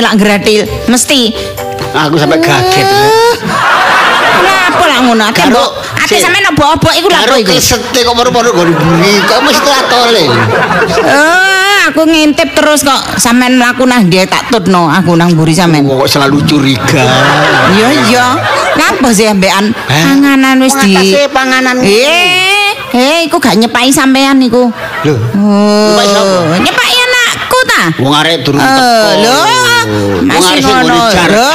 tangane lak gratil, mesti. Aku sampai kaget. Kenapa lah ngono? Ate mbok, ate sampean obok-obok iku lha apa iku? kesete kok baru-baru gon buri, kok mesti atole. Eh, aku ngintip terus kok sampean mlaku nang ndi tak tutno aku nang mburi sampean. Kok selalu curiga. Iya iya. Ngapa sih ambekan panganan wis di panganan. Eh, eh iku gak nyepai sampean niku. Lho, Oh, Nyepai ta? wong arek durung Eh, teko. lho, masih arek ngono. ngene Lho,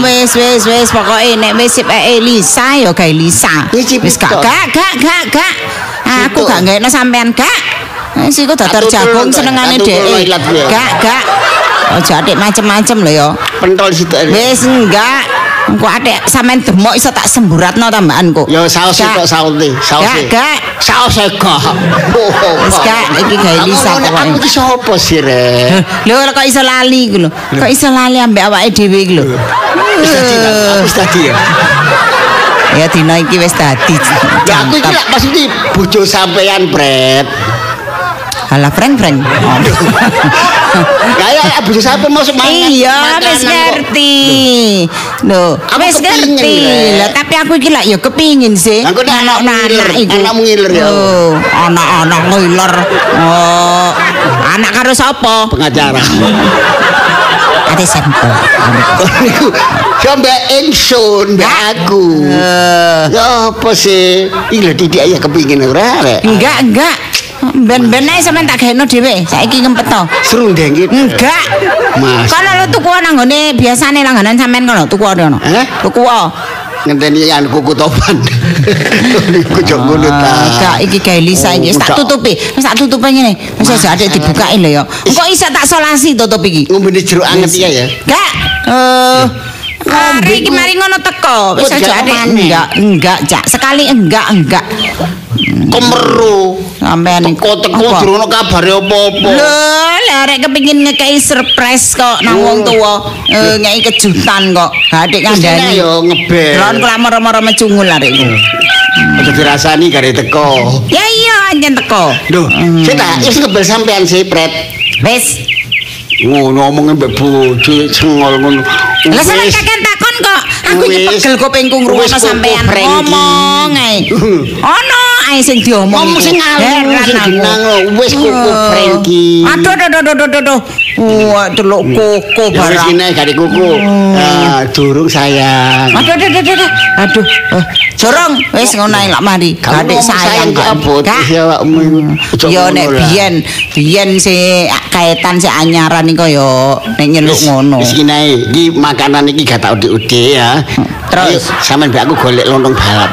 wis wis wis pokoke nek wis sip eh Lisa ya gawe Lisa. Wis gak gak gak gak. Aku gak gawe sampean gak. Wis iku datar Tak tutul jagung senengane dhek. Gak gak. Ojo atik macem-macem lho ya. Pentol situ. Wis enggak. Engko atik sampean demok iso tak semburatno tambahanku. Ya saus Gak. tok saute, saus. Gak gak. Saus ega. Wis gak iki gawe Lisa Aku pokoke. iki sapa sih, Rek? Lho kok iso lali iku lho. Kok iso lali ambek awake dhewe iku lho. Wis dadi aku wis dadi ya. Ya dina iki wis dadi. Ya aku iki maksudnya bojo sampean, Bret. Halah freng-freng. Kayak bojo sampean mau semangat. Iya, wis ngerti. Lho, Aku wis ngerti. Lah tapi aku iki lak ya kepingin sih. Kok nek ngiler, iku. anakmu ngiler ya? Oh, anak-anak ngiler. Oh, anak karo sapa? pengacara. Ate sampel. Niku sampe ingsun mbak aku. Eh, Ya apa sih? Iki lho ya kepingin ora, Rek. enggak, enggak. Ben-ben ae sampean tak gaeno dhewe. Saiki ngempet to. Seru dengit. Enggak. Mas. Kono lu tuku nang nggone biasane langganan sampean kono tuku ono. Eh? Tuku. Ngenteni yang kuku topan. Niku jok ngono ta. Enggak iki gawe Lisa iki wis tak Oh, tutupi. Wis tak tutupi ngene. Wis aja adek dibukain lho ya. Engko iso tak solasi tutup iki. Ngombe jeruk anget iya ya. Enggak. Eh Hari iki mari ngono teko. Wis Oh, aja adek enggak, enggak, Cak. Sekali enggak, enggak. Kemeru. Sampean Apa? durung ono kabare apa-apa. Lho, arek kepengin ngekei surprise kok nang wong tuwa, eh, ngekei kejutan kok. Adik kandhani. yo ngebel. Ron kula moro-moro mecungul arek iku. Aja dirasani gare teko. Ya iya anjen teko. Lho, sik ta wis ngebel sampean sih, Pret. Wis. Ngono ngomongin mbek bojo sengol ngono. Lah sampean kakek takon kok. Aku iki pegel kupingku ngrungokno sampean kok ngomong ae. Ono ae sing diomong. Ngomong sing aku. genang lho. Wis kuku Oh. Frankie. Aduh aduh aduh aduh aduh. Wah, delok koko Ya wis barang. kene gare kuku. Ah, durung sayang. Aduh aduh aduh aduh. Aduh. Eh, Jorong wis ngono ae lak mari. Gadek sayang kok. Gak. ya nek biyen, biyen si kaitan si anyaran iku yo nek nyeluk ngono. Wis kene. Iki makanan iki gak tak udik-udik ya. Terus? Sampean mbek aku golek lontong balap.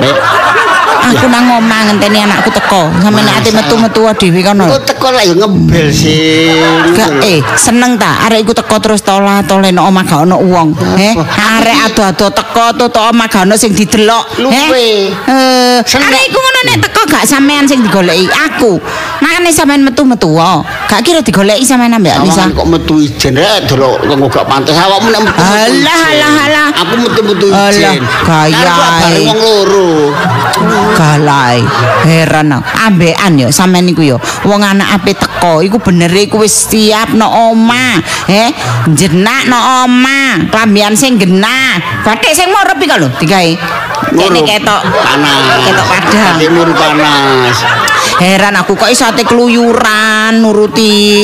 Aku nang omah ngenteni anakku teko. Sampe nek ate Masa? metu-metu dhewe kono. Kok teko lah yo ngebel sih. Gak eh seneng ta arek iku teko terus tola tole nang omah gak ono wong. Eh arek ado-ado teko tutuk omah gak ono sing didelok. Luwe. Eh Seneng. arek iku ngono nek teko gak sampean sing digoleki aku. Makane sampean metu-metu wae. Gak kira digoleki sampean ambek. Awangan kok metu ijen rek delok kok gak pantes awakmu nek metu. Alah, alah, alah. Aku metu-metu Alah, ijen. gaya wong loro. Galai, heran. Ambekan yo sampean niku yo. Wong anak ape teko iku bener iku wis siap no omah. Eh, jenak no omah. Klambian sing genah. Batik sing morep iki lho digawe. Kene ketok panas. Ketok padang. Murup panas. Heran aku kok iso ate keluyuran nuruti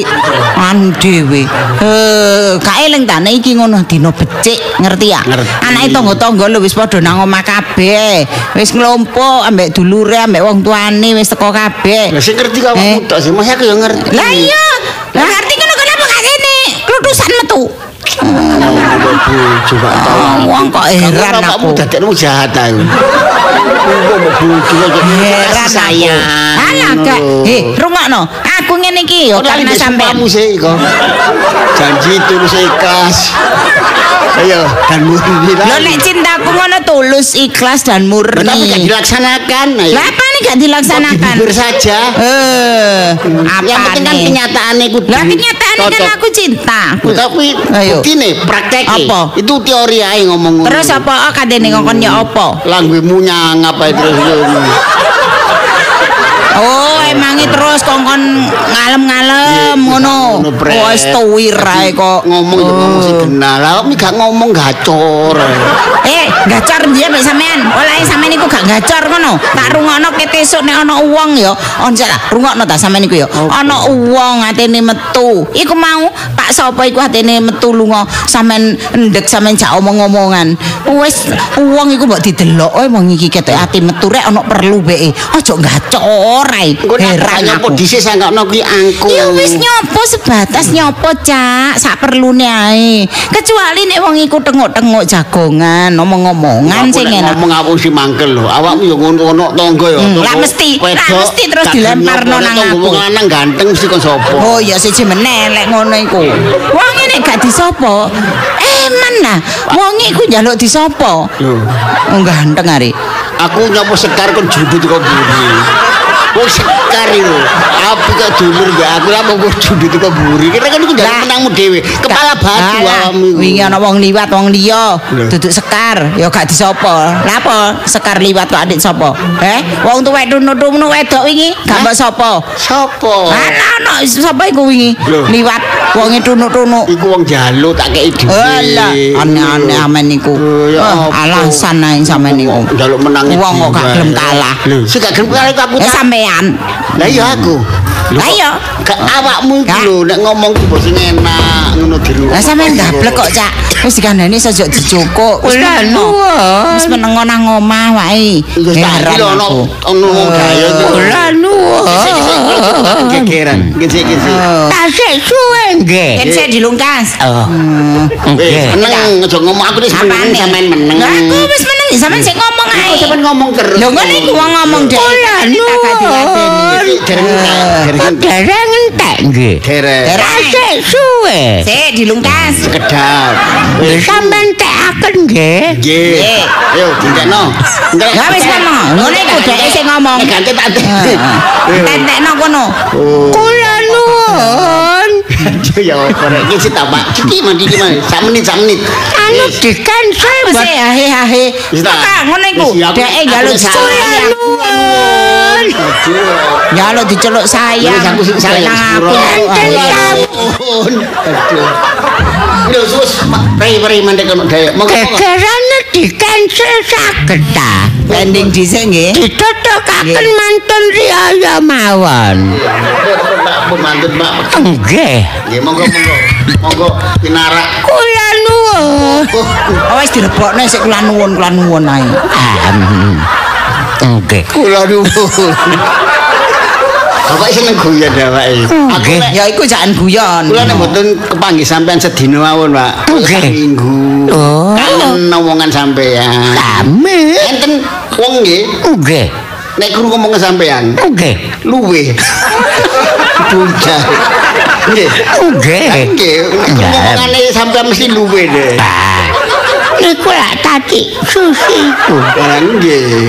anu dhewe. Eh, gak eling ta nek iki ngono dina becik, ngerti ya? Anake tangga-tangga lho wis padha nang omah kabeh. Wis nglompok ambek dulure ambek wong tuane wis teko kabeh. Lah sing ngerti kok Eh. awakmu tok sih, masih aku yo ngerti. Lah iya. Lah ngerti ngono kenapa gak kene? Klutusan metu. Bojo gak tau. Wong kok heran Kamu aku. dadekmu jahat aku. Kok Heran sayang. Alah gak. Eh, rungokno. Aku ngene iki yo karena sampean. Kamu sih kok. Janji tulus ikhlas. Ayo dan murni lah. Lho nek cintaku ngono tulus, ikhlas dan Lah, tapi gak murni. dilaksanakan. Ayo. Lah apa nih gak dilaksanakan? Bibir saja. Eh, apa Yang penting kan kenyataannya kudu. Lah kenyataan kan aku cinta. Tapi Ayo. bukti praktek Apa? itu teori aja ngomong. Terus apa oh, kadene ngongkon ya apa? Langgumu nyang apa terus. Oh, emangi terus kongkon ngalem-ngalem ngono. ngono, Pret. Wis tuwir ae kok. Ngomong yo ngomong sing kenal. Lah kok gak ngomong gacor. Eh, gacor dia mek sampean. Olahe sampean iku gak gacor ngono. Tak rungokno kete esuk nek ana wong ya. Once lah, rungokno ta sampean iku ya. Ana wong atene metu. Iku mau Pak sapa iku atene metu lunga sampean ndek sampean jak omong-omongan. Wis wong iku mbok didelok oh wong iki ketok ati metu rek ana perlu beke. Aja gacor ae. Heran aku. dhisik sangkokno kuwi angkung. Ya wis nyopo sebatas nyopo cak sak perlune ae. Kecuali nek wong iku tengok-tengok jagongan, omong-omongan Aku sing enak. ngomong aku si mangkel lho. Awakmu yo ngono tangga yo. Hmm, lah mesti, lah mesti terus dilemparno nang aku. Wong lanang ganteng mesti kon sapa? Oh ya siji meneh lek ngono iku. Wong nek gak disopo, eman lah. Wong iku njaluk disopo. Lho, Oh ganteng ari. aku nyopo sekar kon judut kok buri. Wong sekar itu. Api kok dulur mbak aku lah mau judut kok buri. Kira kan iku Lah. njaluk menangmu dhewe. Kepala batu awakmu iku. Wingi ana wong liwat wong liya, duduk sekar, ya gak disopo. Lah apa sekar liwat kok adik sopo? Eh, wong tuwek tunut-tunut wedok wingi gak mbok sopo. Sopo? Ana ana sapa iku wingi? Liwat wonge tunuk-tunuk. Iku wong jaluk tak kei dhewe. Alah, aneh-aneh amen niku. Oh, ya apa? alasan ae sampean niku. Jaluk menang. Wong kok gak gelem kalah. Lho, sing gak gelem kalah aku. Ya sampean. Lah iya aku. Lah iya. Gak awakmu Gak. lho nek ngomong ku mbok sing enak ngono di rumah. Lah sampean gablek kok, Cak. Wis dikandani sejak dijukuk. Wis nuwun. Wis menengo nang omah wae. Iya, tak iki lho ono ono wong gaya iku. Lah nuwun. Gegeran. Gese-gese. Tasik suwe nggih. Saya dilungkas. Oh. Eh, Nggih. meneng aja ngomong aku wis meneng sampean meneng. Lah aku wis meneng sampean sik ngomong ae. Aku sampean ngomong terus. Lho ngene iku wong ngomong. Kula Tak gadi-gadeni. Dereng dereng Dereng entek nggih. dereng. Tasik suwe. Sik dilungkas. Sekedap. Wis sampean tekaken nggih. Nggih. Nggih. Ayo dintekno. Ndrek. Ya wis ngomong. Ngene iku dhek sing ngomong. Ganti tak Tentekno kono. Oh. Kula nuwun. Aduh ya rek iki sih tak Pak. Iki mandi iki mandi. Sak menit sak menit. Anu Wis ahe ahe. Wis tak. Iku. Ya, aku- Dhek njaluk aku saya. salah. Nuwun. Aduh. Njaluk diceluk sayang. Wis aku salah. Aduh. Lho sus, prai-prai mandek kono daya. Monggo monggo. Gegerane dikansel saged ta. Pending dhisik nggih. Ditotokaken mantun riaya mawon. Pak pun mantun Pak. Nggih. Nggih monggo monggo. Monggo pinarak. Kula nuwun. Oh, wis dilebokne sik kula nuwun kula nuwun ae. Nggih. kula nuwun. Bapak seneng guyon ya, Pak. Aku Nggih. nek Ya iku jangan guyon. kula nek mboten kepanggih sampean sedina mawon, Pak. Nggih. Sak minggu. Oh. Kangen omongan sampean. Amin. Enten wong nggih Nggih. nek krungu omongan sampean Nggih. luwe. Bujang. Nggih. Nggih. Nggih, nek krungu omongane sampean mesti luwe deh. Niku lak tadi susiku. Lah nggih.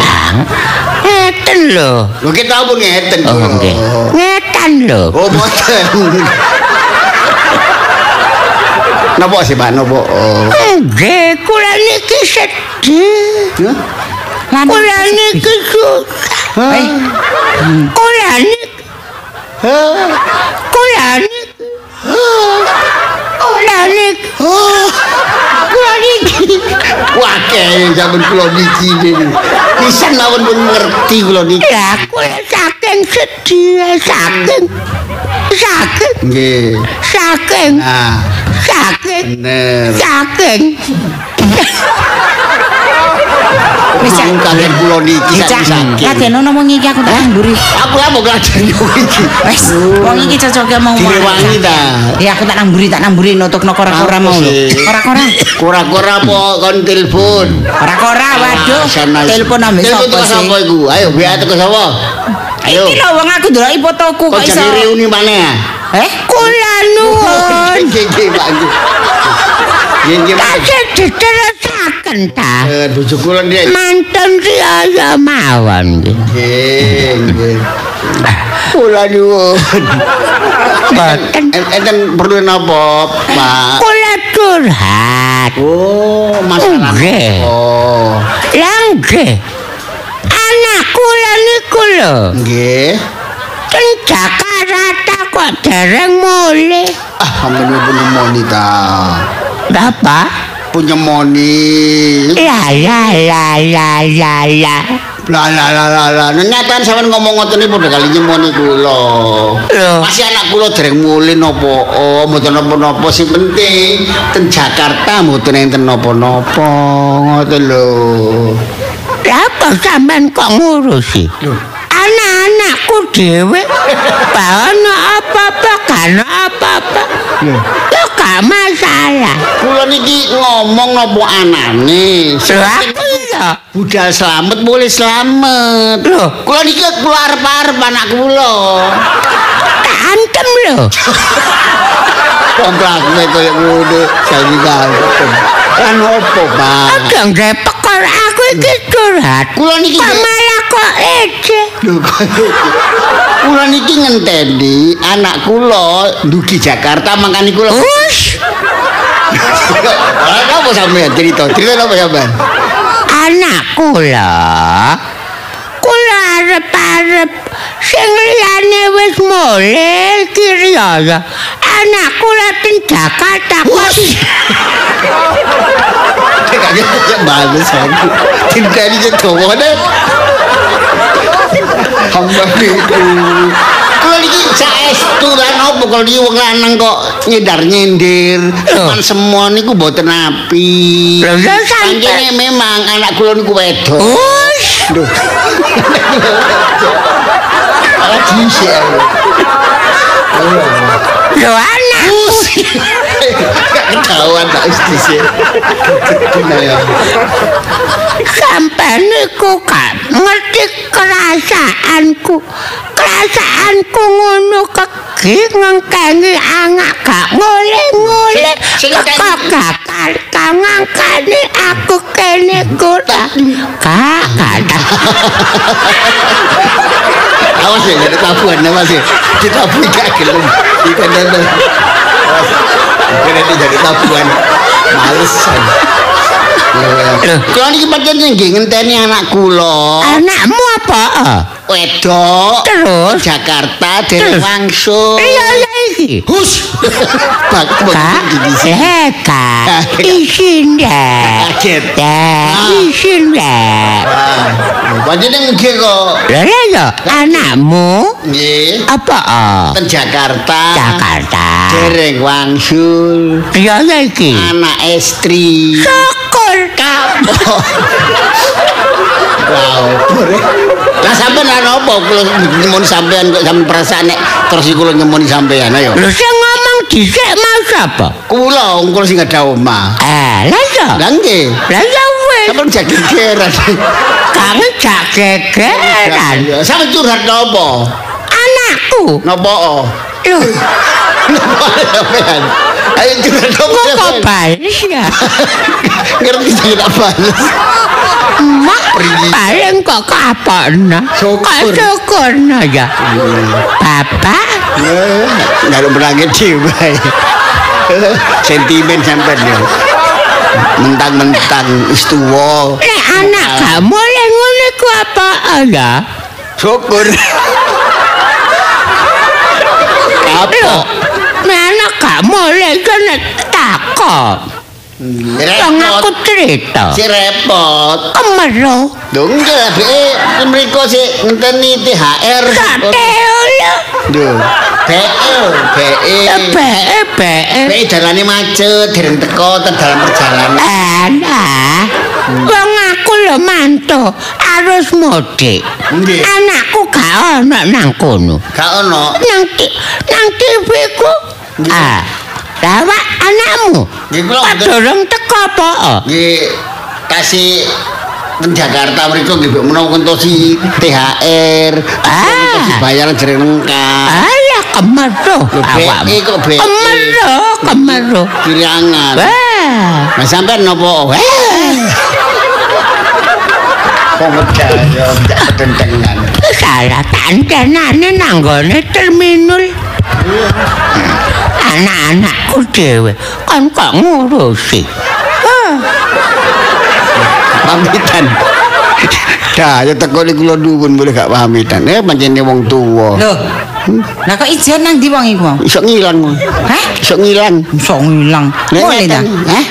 Ngeten lho. Lho kita pun ngeten Oh, nggih. Ngeten lho. Oh, boten. Napa sih, Pak? Napa? Oh. Nggih, kula niki sedih. Hah? Lan Kula niki susah. Eh, Kula niki kula niki kula niki kula niki Wakeh zaman kula niki niku. Pisan mawon pun ngerti kula niki. kula saking sedih saking saking Nggih. saking Nah, saking bener. saking wis Cak. Kaget kula niki Cak, sakit. laden ono wong iki aku tak mburi. Aku apa ngladeni iki? Wis, wong iki cocoke mau Direwangi ta. Ya aku tak namburi tak namburi nutukno kora-kora mau lho. Kora-kora. Kora-kora apa kon telepon? Kora-kora waduh. Sana- Telepon Telepon sapa sih? sapa iku? Ayo, WA teko sapa? Ayo. Iki lho wong aku ndeloki fotoku Kok kok iso. jadi reuni mana? Eh? kula nuwun Nggih, nggih, Pak. Nggih. Nggih, nggih, diterusaken ta Eh, bojo kula ndek. mantun riaya mawon nggih Nggih, nggih. Kula nyuwun. Boten. En- Enten perlu napa, Pak? kula curhat Oh, masalah. Nggih. Oh, Lah nggih. Anak kula niku lho. nggih. Jakarta kok dereng mulih. Ah, ampun punya moni Apa? Punya moni. La la la la la la. Lah lah lah lah lah. Nyataan sampean ngomong ngoten iki padha kali nyemoni kula. Masih anak kula dereng mulih napa oh mboten napa-napa sing penting ten Jakarta mboten enten napa-napa ngoten lho. Lah apa sampean kok ngurusi? Anak-anakku dhewe bawa apa-apa kan apa-apa. Ya gak masalah. Kula niki ngomong napa anane. Ya. Budal selamat boleh selamat. Lho. Kula niki kula arep-arep anak kula. Tak antem lho. Komplakne koyo ngono saiki kantem. Kan opo, Pak? Aja ngrepekor aku iki curhat. Kula niki Kok malah kok ece. Lho, Kula niki ngenteni anak kula ndugi Jakarta makane kula Us, Ora apa sampean cerita? Cerita apa sampean? anakku lho. Kula arep-arep sing liyane wis mulih kiri ya. Anakku lha teng Jakarta kok Kaget ya bales aku. Tinteni je dawane. Hamba itu. Kula niki saestu lan opo kalau di wong lanang kok nyedar-nyindir. Kan semua niku mboten api. Lho, ya sampe- Panjene memang anak kula niku wedok. Us, Duh. Aku. lho anakku. Gak ketahuan tak. Bener ya. Sampai niku kerasaanku. Kerasaanku ngono kegi ngengkengi anak gak ngoleh-ngoleh. Sing- sing ngengkengi- Kok gak kangangkani aku kene kota. Gak, gak. Awas ya, ada tabuhan awas ya. Gak gelem. Ikan dan Awas. Ikan nanti jadi tabuhan. Malesan. Kalau ini pancen nggih ngenteni anak kula. Anakmu apa? Wedok. Terus? Jakarta Terus? langsung. Iya, iya, iki. Hus. Kak, eh, kak, isin deh. Kaget. Deh, isin deh. Pancen nggih kok. Lah lah ya, anakmu Nggih. apa? ah? Ten Jakarta. Jakarta. Dereng wangsul. Ya ya iki. Anak istri. Syukur kapok. Wow. Lah sampean ana apa kula nyemoni sampean kok sampean perasaan nek terus kula nyemoni sampean ayo. Lho sing ngomong dhisik mau sapa? Kula wong kula sing ada omah. Eh, lah ya. Lah nggih. Lah ya wis. Sampeyan jadi gegeran. Kang jak gegeran. Sampeyan curhat napa? Anakku. Napa? Lho? Ayo curhat napa? kok ya? Ngerti sing tak bales. Mak Pergi. paling kok kapokna. Syukur. Kok ya. Bapak, Enggak ada berangkat dhewe. Sentimen sampean ya. Mentang-mentang wis tuwa. nek anak kamu le ngono iku apa ya? Syukur. Apa? Nek anak kamu le kene takut. Wong aku cerita. Si repot. Kemero. Lho enggak, be mriko sik ngenteni THR. Sate lho. Lho, be be Be be. be dalane macet, dereng teko te dalam perjalanan. Ana. Wong aku lho mantu harus mudik. Nggih. Anakku gak ono nang kono. Gak ono. Nang nang TV ku. Ah. Lawak anakmu. Nggih, kula durung teko apa? Nggih kasih ten Jakarta nggih mbok menawa kentosi THR. Ah. Kentosi bayaran dereng lengkap. Alah kemero Lho, awakmu. BE kok BE. Kemero, kemero. Kiriangan. Wah. Nah sampean nopo? Weh. Kok medal yo tak ketentengan. Salah tandanane nang nggone terminal. Anak-anakku dhewe kan kok ngurusi. Pamitan. Dah, ya teko ni kula duwun boleh gak pamitan. Eh pancene wong tuwa. Loh, Lah kok ijen nang ndi wong iku? Iso ngilang. Hah? Iso ngilang. Iso ngilang. Mulai ta? Hah?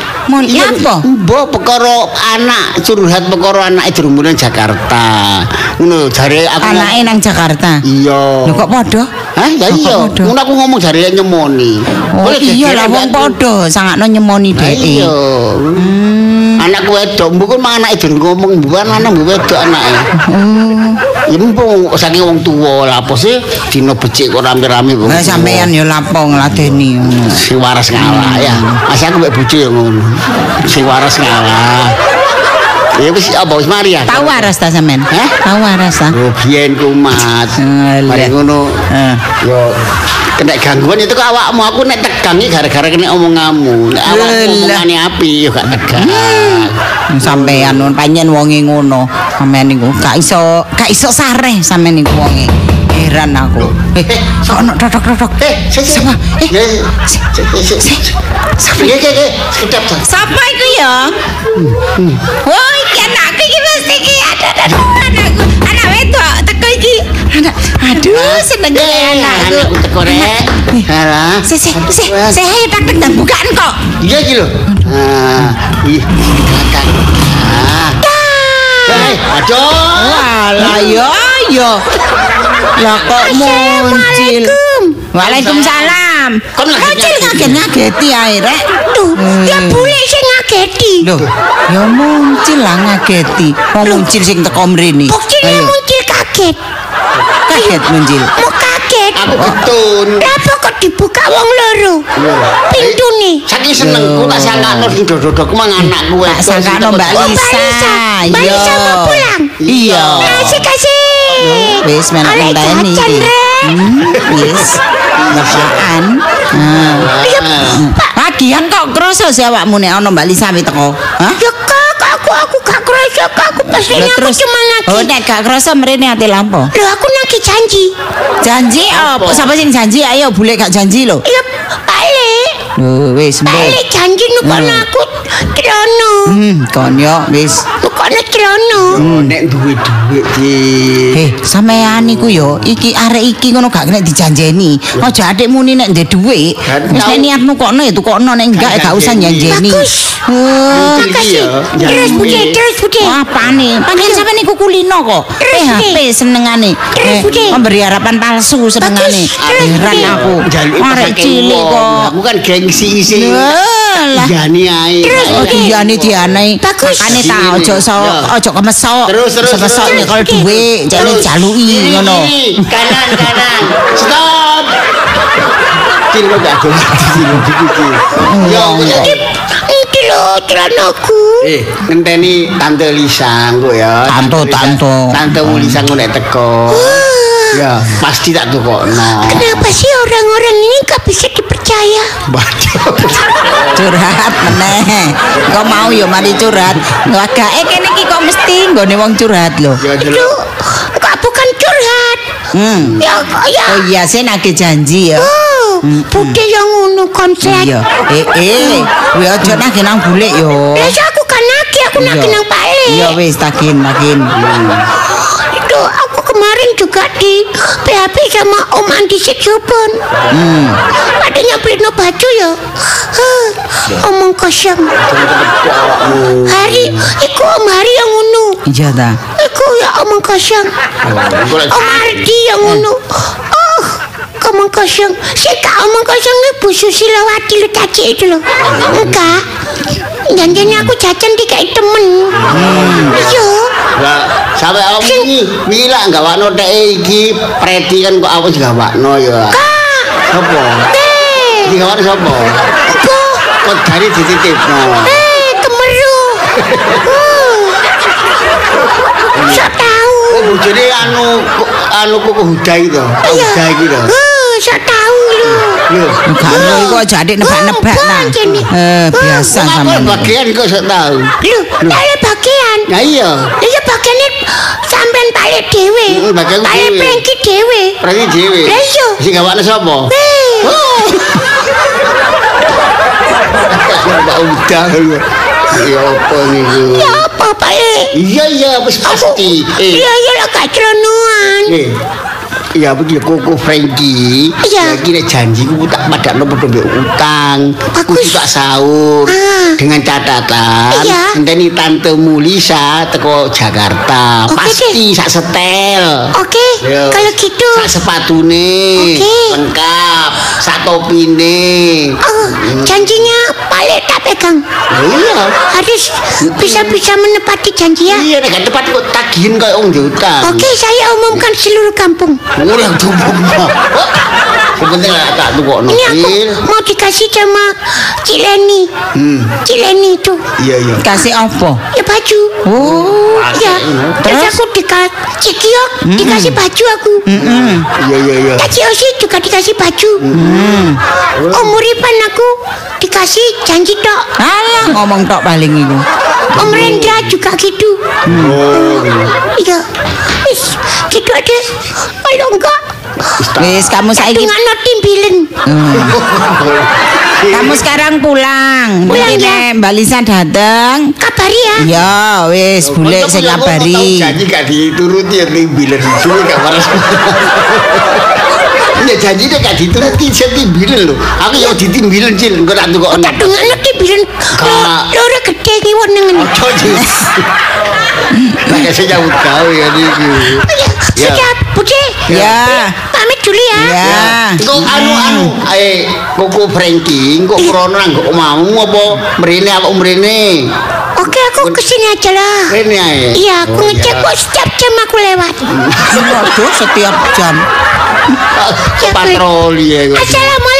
Iya, apa? Mbok perkara anak curhat perkara anak Jerumunan Jakarta. Ngono jare aku Anake nang Jakarta. Iya. Lho kok padha? Hah? Ya Kok iya. Ngono aku ngomong jare nyemoni. Oh iya lah wong padha sangakno nyemoni dhek. Iya. Hmm. Anakku wedok, mbok kan anake durung ngomong, bukan anak mbok wedok anake. Oh. Ya mbok saking wong tuwa lah apa sih dina becik kok rame-rame kok. Lah sampean ya lapo ngladeni ngono. sing waras ngalah ya. Mas aku mbek bojo ya ngono. Sing waras ngalah. Ya wis apa wis mari ya. Tahu waras ta sampean? Hah? Tahu waras ta? Oh, biyen kumat. Alah. Mari ngono. Eh. Yo kena gangguan itu ke awakmu aku nek tegang iki gara-gara kena omonganmu. Nek awakmu Alah. omongane api yo gak tegang. Sampean nun panjen wonge ngono. Sampean niku gak iso gak iso sareh sampean niku wonge. Heran aku. Eh, kok ono totok-totok. Eh, si, si. Siapa? Eh, Eh, si. si, si, si. Siapa? Iya, iya, iya. Sekedap, Sa. Sapa iku ya? Wah, iki anakku iki mesti iki ada ada anakku. Anak wedok teko iki. Anak aduh seneng Eh, anakku. anakku teko rek. Alah. Si si si si ayo tak tak bukaan kok. Iya iki lho. Ah, ih, kakak. Ah. Eh, aduh. Walah yo yo. Lah kok muncul. Waalaikumsalam. Kon ngaget. ngaget-ngageti ae rek. Tuh, ya Hmm. bule sing ngageti. Loh, ya muncul lah ngageti. Wong muncul sing teko mrene. Buktine Ayo, muncul kaget. kaget muncul. Mau kaget. Aku ketun. Kenapa kok dibuka wong loro? Pintu nih. Saking senengku tak sangkano sing dodok-dodok mang anakku Tak sangkano Mbak Oh, Mbak Lisa. Lisa. Mbak Iya. Lisa mau pulang. Iya. Kasih kasih. Wis menak ngenteni jajan, iki. Hmm, wis. Masakan. Ah. Iya, Lagian kok kroso sih awakmu nek ana Mbak Lisa wi teko? Hah? Ya kak, aku aku gak kerasa kak. Aku Lah, aku cuma nagih. Oh, nek gak kroso mrene ati lampo. Loh aku nagih janji. Janji apa? Sapa sing janji? Ayo bule gak janji lho. Ya balik. Oh, wis mbok. Balik janji nukono aku trono. Hmm, kon yo wis. Trono. Oh, nek duwe duit di Eh, sampean iku yo, iki arek iki ngono gak kena dijanjeni. Aja adik muni nek ndek dhuwit, wis nek niatmu kokno ya tukokno nek enggak gak usah janjeni. Bagus. Oh, Iki Makasih. ya, Terus bude, terus bude. apane? Panjen sampean iku kulino kok. Terus, PHP senengane. Terus, Eh, Bude. memberi harapan palsu senengane. Heran aku. Arek cilik kok. Aku kan gengsi isi. Lah. Jani ae. Terus, Oh Bude. diyane diyane. Bagus. Makane ta ojo so ojo kemesok. Terus, terus, Kemesok nyekel dhuwit, jane Terus. jaluki Kiri, ngono. kiri. Kanan, kanan. Stop. Cil kok gak ada lagi cil gitu cil. Ya ya. Iki lho tronoku. Eh, ngenteni Tante Lisa engko ya. Tante, tante. Tante Lisa engko nek teko. Ya, pasti tak tukokno. Kenapa sih orang-orang ini gak bisa dipercaya? Curhat meneh. Kok mau ya mari curhat. Lagake kene iki kok mesti nggone wong curhat lho Ya Itu kok bukan curhat. hmm. Ya, ya. oh iya sih nagih janji ya. Oh, bude yang ngono konslet. iya. Eh eh. Kowe aja nagih nang bulik yo. Lah ya aku kan nagih, aku nagih nang balik. iya wis tagin tagin Itu aku kemarin juga di PHP sama Om Andi Sejubon. hmm Adanya beli no baju ya. Huh, omong kosong. Hari, iku Om Hari yang ngono. iya ta Iku ya omong kosong. Om Ardi yang ngono. Oh, omong kosong. Si kak omong kosong ibu Susilawati lu caci itu loh. Enggak. Janjinya aku jajan dikai temen. Iya. Lah, sampe awak iki mila gawakno tek iki preti kan kok awas gawakno ya. Kak. Sopo? Eh, Iki gawakno sopo? Kok dari dititipno. Eh, kemeru. Sok tahu. Oh, bojone anu anu kuku hudai to. Iya. Hudai iki to. Uh, sok tahu Lho. Iku aja adik nebak-nebak Oh, nah. bukan ini. Eh biasa Apa sampean. bagian kok sok tahu. Lu, ada bagian. Nah iya. Iya bagiannya sampean balik dewe. Mm, bagian Balik dewe. prengki dewe. Preti dhewe. Lah iya. Sing gawakno sapa? Eh, Mbak udah lu. Ya apa niku? ya apa balik? Iya iya wis pasti. Eh. Iya iya lah gak ceronuan. Eh. Ya begini koko Frankie. Iya. Ya kira janji ku tak padakno padha mbek utang. Ku Bagus. tak sahur Ah. dengan catatan Iya. ngenteni tante Mulisa teko Jakarta. Oke Pasti sak setel. Oke, Yo. kalau gitu. sak sepatune Oke. lengkap sak topine Oh, janjinya balik tak pegang. iya Harus bisa-bisa menepati janji ya. iya nek gak tepat kok tagihin kayak wong diutang Oke, saya umumkan seluruh kampung. Ora tumpuk Sebentar lah tak tukok Ini aku mau dikasih sama Cik Leni. Hmm, Cik Leni itu. iya iya Kasih apa? Ya baju. Oh, Ya, terus Terus? aku dikasih Cik Kiok dikasih baju aku. iya iya iya Kak Cik Osi juga dikasih baju. Om Muripan aku dikasih janji tok. alah ngomong tok paling iku. Om Rendra juga gitu. oh Iya. Wis, gitu aja. Kalau enggak, Wis kamu saiki dengan timbilen. kamu sekarang pulang. Pulang, ya. Mbak Lisa dateng. Kabari ya. Ya, wis boleh Kok sing ngabari. janji gak dituruti ya timbilan duwe gak waras Ya janji nek gak dituruti saya timbilan lho aku ya ditimbilan cil engko tak tukok Tak dengan timbilen. Kak. Loro gede ngiwon nengen. Ojo cil Pakai saya nyambut gawe ya niku Ya, Ya. Pamit dulu ya. Ya. Kok anu anu eh koko Frankie kok krono nang kok mau apa mrene apa mrene Oke, aku kesini aja lah. Rene ae Iya, aku Oh, ngecek kok setiap jam aku lewat. Waduh, setiap jam. Patroli ya. Assalamualaikum.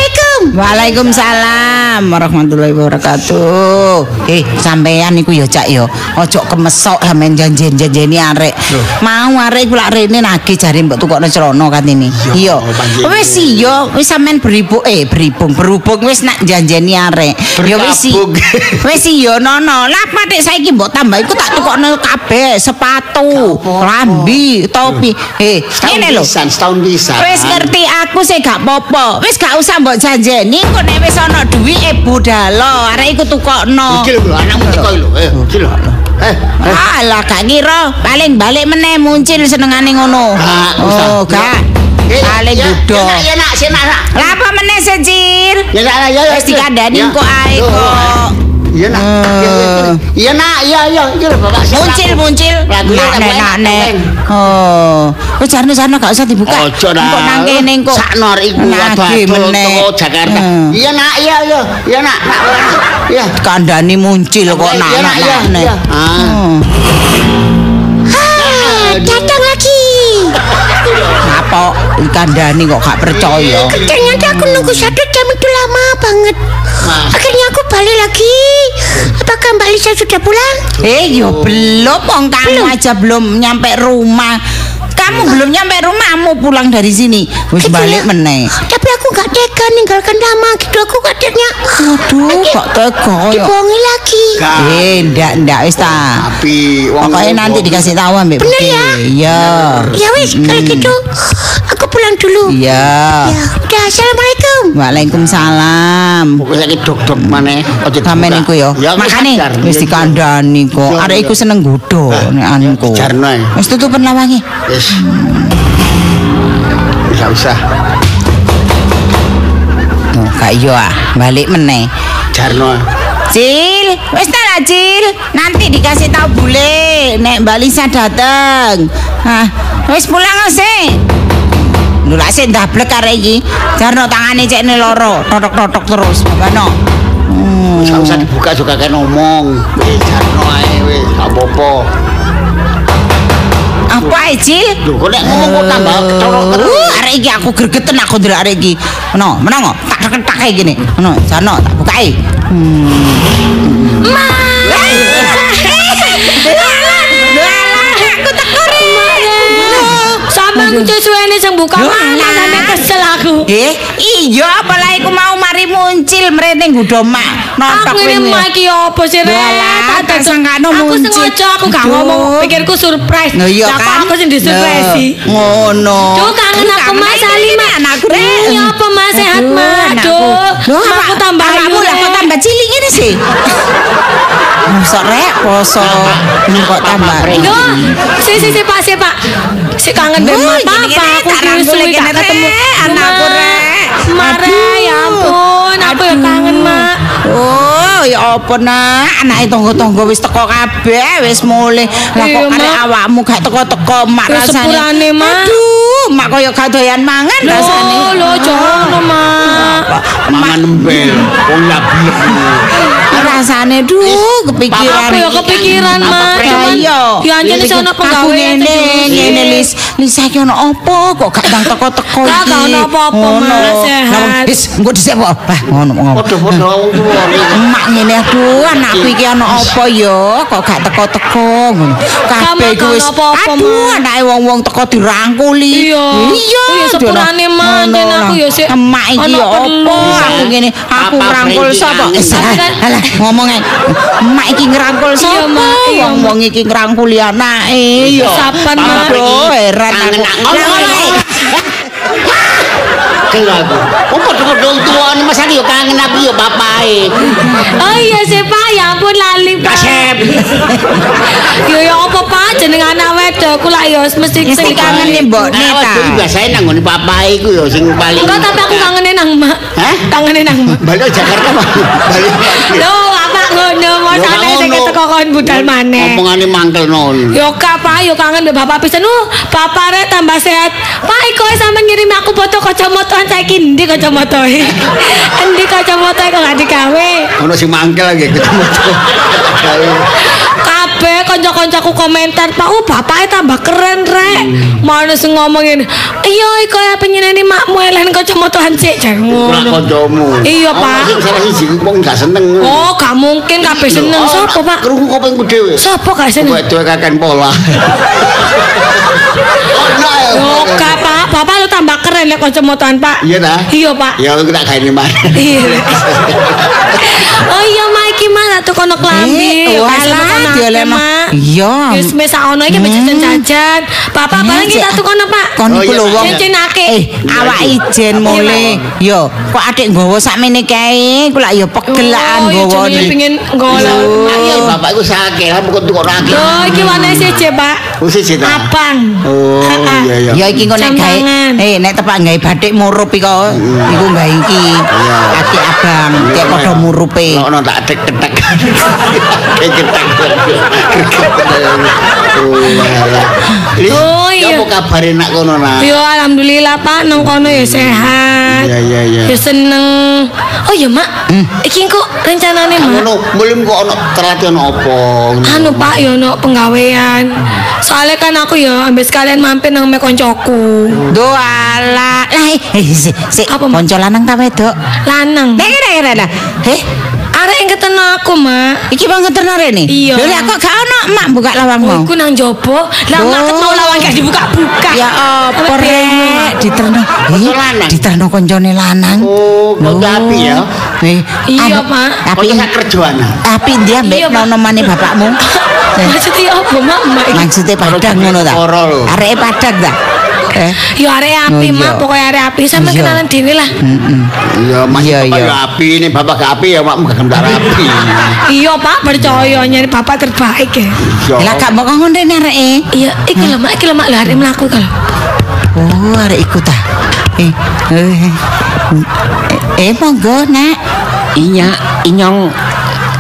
Waalaikumsalam warahmatullahi wabarakatuh. Eh, sampean iku ya Cak ya. Ojo kemesok sampean janjen-janjeni arek. Mau arek iku lak rene nagih jare mbok tukokno celana katene. Iya. panjenengan. Wis iya, wis sampean beribu eh berhubung berhubung wis nak janjeni arek. Ya wis. Wis iya nono. Lah patik saiki mbok tambah iku tak tukokno kabeh, sepatu, lambi, topi. Eh, ngene lho. setahun pisan. Wis ngerti aku sih gak popo. Wis gak usah mbok janjeni kok nek wis ana duwit e budalo, arek iku tukokno. Iki lho anakmu teko lho. Eh, iki lho. Eh, eh. Alah gak ngira, paling balik meneh muncul senengane ngono. Usah. Oh, gak. Eh, Paling ya, gudo. Ya nak, ya nak. Lah apa meneh secil? Ya nak, ya. Wis dikandani kok ae kok. Iya nak. Ya. Iya nak, iya iya. Iki lho bapak sih. Muncul muncul. Lagu Nak nek nak nek. Oh. Wis jarno jarno gak usah dibuka. Ojo dah. Kok nang kene kok. Saknor iku Nagih wadon meneh. teko Jakarta. Hmm. Iya nak, iya iya. Iya nak, nak. Iya. Kandani muncul kok nak iya, nak iya, nak. iya. Ah. Hmm. Ah, datang lagi. Apa kandani kok gak percaya? Ternyata aku nunggu satu jam itu lama banget. Akhirnya aku balik lagi. Apakah Mbak Lisa sudah pulang? Eh, yo belum, wong kamu Belum. aja belum nyampe rumah. Kamu belum nyampe rumah, mau pulang dari sini. Wis balik meneh. Tapi aku gak tega ninggalkan lama gitu. Aku katanya Waduh, kok tega ya. dibohongi lagi. Gak. Eh, ndak ndak wis ta. Tapi wong Pokoknya nanti dikasih tahu ambek Bener ya? Iya. Ya wis, kalau gitu pulang dulu. Iya. Ya, udah assalamualaikum. Waalaikumsalam. Pokoknya lagi dok-dok mana Ojo Sampeyan dibuka. iku ya. Ya, Makane wis Ya, dikandani kok. Arek iya. iku seneng godho nek anku. Wis tutupen lawange. Wis. Bisa usah. Tuh, gak iya ah. Balik meneh. Jarno. Cil, wis ta lah Cil. Nanti dikasih tahu bule nek Mbak Lisa dateng. Hah, wis pulang sih. Lho lak sik ndablek arek iki. Jarno tangane cekne loro, totok-totok terus. Bapakno. Hmm. Gak usah dibuka juga kan ngomong. Wis jarno ae wis. Gak apa-apa. Apa Cil? Lho kok nek ngomong kok tambah kecorok terus. Arek iki aku gregeten aku ndelok arek iki. Ono, menang kok. Tak ketak kayak gini. Ono, Jarno tak bukae. Hmm. Ma. Aku suwene sing buka mana sampe kesel aku. Eh, iya apalah iku mau mari muncul mrene nggodho mak Aku ini wingi. mah iki opo sih? Walah, tak sangkano Aku muncul. sengaja aku gak ngomong, pikirku surprise. Iya Lah, kok kan. aku sing disurprise Ngono. Duh kangen aku Mas Ali Mas. anakku Rek. Mas sehat Aduh, Mas? anakku. Duh, Loh, aku tambah ayu, lah kok tambah cilik ini sih. Masa rek poso Ini kok tambah Yo, si si si Pak si Pak. Si kangen ben gini, apa gini, apa aku tak ki wis suwe gak kene ketemu anakku Mak. rek. Mare Aduh. ya ampun, aku ya Aduh. kangen, Mak. Oh, ya apa nak? Anake tangga-tangga wis teko kabeh, wis mulih. Lah kok arek awakmu gak teko-teko mak rasane. Aduh, mak koyo gak doyan mangan rasane. Loh, loh, jono, Mak. mangan embel wong labi rasane duh kepikiran. Aku ya kepikiran, Mak. Ya Cuman, iya. ya anjene Iki sono aku penggawean ngene, ngene lis. Lis saiki ono apa kok gak ndang teko-teko iki? Gak, ono apa-apa. Mak, sehat. Lah, Wis, engko dhisik kok. Bah, ngono ngono. padha-padha wong tuwa Emak ngene aduh anakku iki ana apa ya kok gak teko-teko ngono. Kabeh iku wis apa-apa, aduh Mak. anake wong-wong teko dirangkuli. Iya. Iya. Oh, ya sepurane, Jen aku ya sik emak iki ya perlu. aku ngene aku ngrangkul sapa? Eh. Alah ngomong ae. Emak iki ngrangkul sapa? Mak. Iya, Wong wong iki ngrangkuli anake. Iya. Sapan, Mak. Heran aku. ngono. Lah, ngono ae. Kelaku. Wong padha-padha wong tuwa ni masane yo kangen aku yo bapae. Oh iya sih Pak, ya ampun lali Pak. Kasep. Yo ya apa Pak jeneng anak wedok ku lah ya mesti Mesti kangen nih Mbok Neta. waduh biasane nang ngene bapae iku yo sing paling. Enggak tapi aku kangenin nang Mak. Hah? Kangenin nang Mak. Balik Jakarta mah. Balik. Loh, ngono mosane sing teko kon budal maneh. Omongane mangkel non. Yo kak Pak, yo kangen be bapak pisan. Uh, bapak rek tambah sehat. Pak, iko sampe ngirim aku foto kacamataan saiki ndi kacamatae? Endi kacamatae kok gak digawe? Ono sing mangkel lagi ketemu. Kabeh kanca-kancaku komentar, "Pak, oh bapaknya tambah keren, Rek." Mana sing ngomongin, "Iya, iko ya penyeneni makmu elen sik." Jar Ora ngono. kancamu. Iya, Pak. Salah siji wong gak seneng. Oh, gak mungkin kabeh seneng. Sopo, Pak? Krungu kopengku dhewe. Sopo gak seneng? Wedok kakek pola. Ya. Yo, gak, Pak. Bapak lu tambah keren lek kacamataan, Pak. Iya ta? Iya, Pak. Ya aku tak gawe mana. Iya. oh iya Tak tukono klambi. Eh, tukono akeh, diolehno. Mak. Iya. Wis mesak ono iki jajan-jajan. Bapak Eh, barang kita cek. tukono, Pak. Kon Oh, iku lho wong. Eh, awak ijen mule. Yo, kok adik nggawa sakmene kae, ku lak yo pegelaan Oh, nggawa. jenenge pengen nggawa. Iya, bapakku sakit, kamu kok tukok raki. Loh, iki warna siji, Pak. Oh, siji ta? Abang. Oh, iya iya. Ya iki kok nek gawe eh nek tepak gawe batik murup iku iku gawe iki. Kaki abang, kayak padha murupe. Ono tak tek tek. Tek tek. Oh, Oh, iya. Ya apa kabare nak kono nak? Yo alhamdulillah Pak nang kono ya sehat. Iya iya iya. Ya seneng. Oh iya Mak. Iki kok rencanane Mak. Ngono, mulim kok ono terati ono apa? Anu Pak yo no penggawean. Soalnya kan aku ya ambil sekalian mampir nang me koncoku. Doala. Lah eh eh, si, si Apa, Mak? kanca lanang ta wedok? Lanang. Lah lah. Heh, Yang ketemu aku, Mak. iki banget tenare nih. Iya. Lho lah kok gak ono mak buka lawang Oh, iku nang jopo. Lah mak Oh. ketemu lawang gak dibuka-buka. Ya apa Apa rek diterno. Diterno koncone lanang. Oh, kok Loh. api ya? Eh, Iya, Pak. Tapi Kok sak kerjaan. tapi dia mbek Iya, Pak. nomane bapakmu. Maksudnya apa, Mak? Maksudnya padang ngono ta? Areke padang ta? Eh. Yo arek api, Oh, iya. Mak. Pokoknya arek api Iya. kenalan dhewe lah. Heeh. Iya, mas Iya, bapak iya. ya api nih, bapak gak api ya makmu gak gendar api. Iya, Pak, percaya nyari bapak terbaik ya. Lah gak mau ngene areke. Iya, iki lho, Mak, iki lho, Mak, lho arek mlaku lho. Oh, arek iku ta. Eh, eh, eh, eh, monggo, Nak. Iya, inyong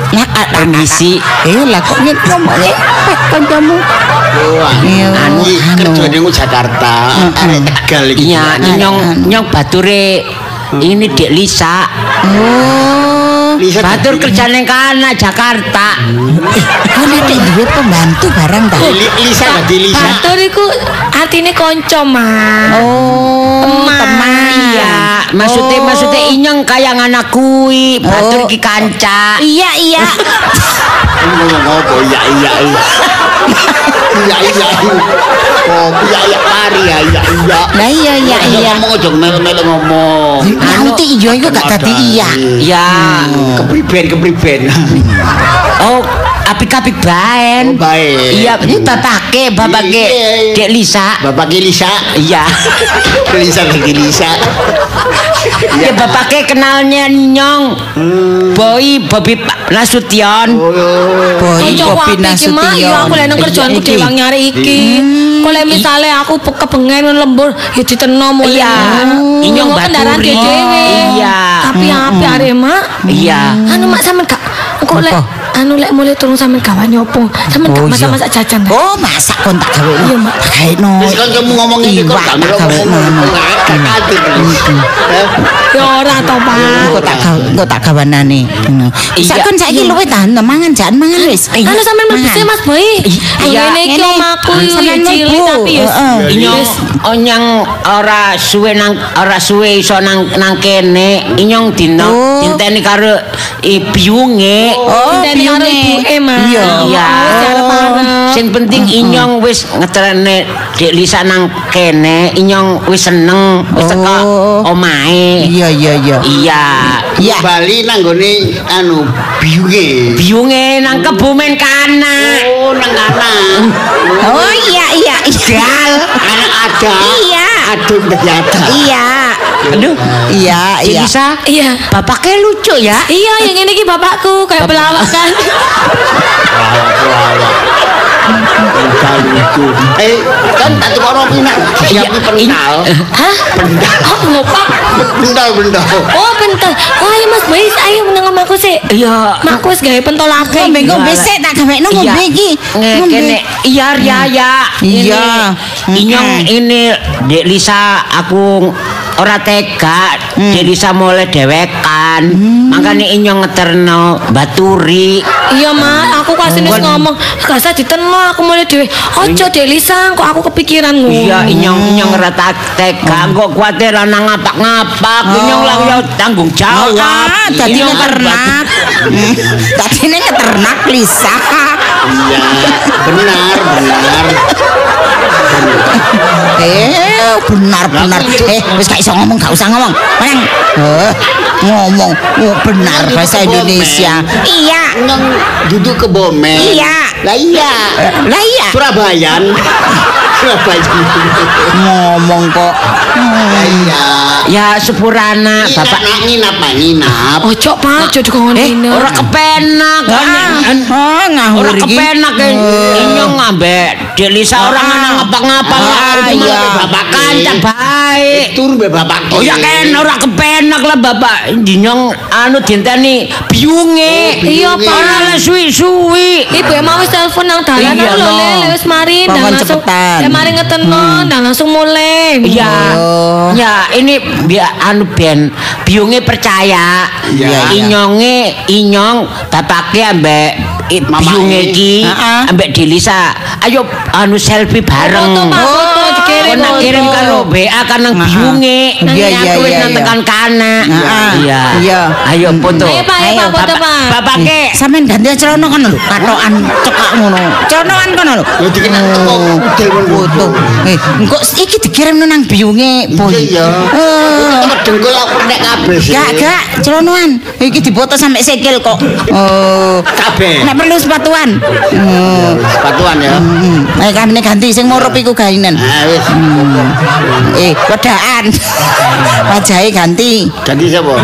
Lah, ah, ah, permisi. Eh, lah kok ngomongnya. Oh, Iya, anu anu. kerja ning Jakarta, arek Tegal iki. Iya, inyong nyong bature ini Dek Lisa. Oh, Lisa Batur dadi- kerja ning kana Jakarta. kok nek duwe pembantu barang ta? Li- Lisa dadi Lisa. Batur iku artine kanca, Mak. Oh, Teman. teman. Iya, maksudnya maksudnya inyong kaya anak kui, batur Oh. ki kanca. Iya, iya. Ngomong apa? Iya iya iya. Iya iya. Oh, iya iya pari ya, iya iya. Lah iya, iya, iya. Ngomong aja melu-melu ngomong. Nanti iya iku gak dadi iya. Ya, Kepriben kepriben. oh apik-apik baen. Oh, baik. Iya, ini bapake, bapake Iya, iya. Dek Lisa. Bapak ki Lisa. Iya. Lisa dadi Lisa. Ya bapake kenalnya Nyong. Boy Bobby Pa- Nasution. Boy Kancaku Bobi apik iki, Mak. Ya aku lek nang kerjaanku dewang nyari iki. Kok lek misale aku pe- kebengen lembur ya diteno mulai. Iya. Nyawa kendaraan dhewe. Iya. Tapi apik arek, Mak. Iya. Anu Mak sampean gak lek Apa? Anu lek mulai turun sampean gawane opo? Sampean gak Oh, masak-masak jajan. ta? Oh, masak kon tak gawe. Iya, Mak. Tak. Wis kan kamu ngomong ini kok Iwak gak gawe. Eh, Ya ora to, Pak. Engko tak gawe, engko tak gawanane. Iya. kon saiki luwe tahan to mangan jan mangan wis. Anu sampean mlebu Mas Boy. Iya. Ngene iki omahku Sampean cilik mlebu. tapi ya. Inyong onyang ora suwe nang ora suwe iso nang nang kene. Inyong dino Oh. dinteni karo ibiunge. Oh, Dinteni karo biune. ibuke, Mas. Iya. Arep-arep. Sing penting inyong wis ngetrene Dik Lisa nang kene, inyong wis seneng wis teko Oh. omahe. Iya iya iya. Iya. Iya. Bali nang gone anu biunge. Biunge nang kebumen kana. Oh, nang anak. Oh iya iya. Anak ada. Iya. Aduh, ada. Iya. Aduh. Iya iya. Lisa, Iya. bapaknya lucu ya. Iya, yang ini ki bapakku kayak pelawak kan. Pental itu. Eh, kan tak tuh orang pina. Siapa pental? Hah? Oh, lupa. Pental, pental. Oh, pentol. Oh, ayo Mas Boy, ayo meneng omahku sih. Iya. Mak wis gawe pentol akeh. Ngombe ngombe sik tak gawe no ngombe iki. Nge- kene iya ya ya. Iya. Ini, Inyong ini Dek Lisa aku ora tega Dek Lisa mulai dewekan. Makanya inyong ngeterno baturi. Iya, Mak, aku kasih wis ngomong, gak usah diteno aku mulai dhewe. Ojo Dek Lisa, kok aku kepikiran ngono. Iya, inyong inyong ora tak tega. Kok kuwatir ana ngapak-ngapak. Inyong lah ya tanggung jawab. Ah, dadi kan ngeternak. Dadi ne ngeternak Lisa. Iya, benar, benar. Eh, benar benar. Eh, wis gak iso ngomong, gak usah ngomong. Menang. Eh, ngomong oh, benar bahasa Indonesia. Iya. Nang duduk ke Bomen. Iya. Lah iya. Lah iya. Surabayan. Surabayan. Ngomong kok. Lah iya. Ya sepurana Bapak bapak. nak nginap, Pak, nginap. Ojo, Pak, ojo dikongkon Eh, dino. ora kepenak. Ah, An- ah, ngawur Ora iki. kepenak e. Inyong ngambek Dek Lisa orang ana ngapa-ngapa. Ah, iya. bapak kancak baik. Tur be bapak. Oh ya kan ora kepenak lah bapak. Dinyong anu dinteni biunge. Iya, Pak. Ora le suwi-suwi. Ibu emang wis telepon nang dalan lho, no. Le, wis mari dan langsung. Ya mari ngeteno dan langsung mulai. Iya. Oh. Ya, ini biar anu ben biunge percaya. Iya. Inyonge inyong bapake ambek Mamake. biunge iki ambek Dilisa. Ayo anu selfie bareng. Foto, Pak, foto dikirim. Kau nak foto. kirim karo BA kan nang biunge. Iya, iya, Aku wis iya, nang tekan kana. Iya. Iya. Ayo foto. Ayo, Pak, ayo, Pak, foto, Pak. Bapake Sampeyan ganti celana kan lho, katokan cekak ngono. Celanakan kono lho. Lho dikena teko udel. Foto. Eh, engko iki dikirim nang biunge boy. Iya. Eh, dengkul aku nek kabeh. Gak, gak, celanoan. Iki difoto sampai sikil kok. Oh. Kabeh. Nek perlu sepatuan. Oh. Sepatuan ya. Hmm. Ayo kami ganti sing murup iku gainan. Nah, wis. Eh, wedaan. Wajahe ganti. Ganti sapa?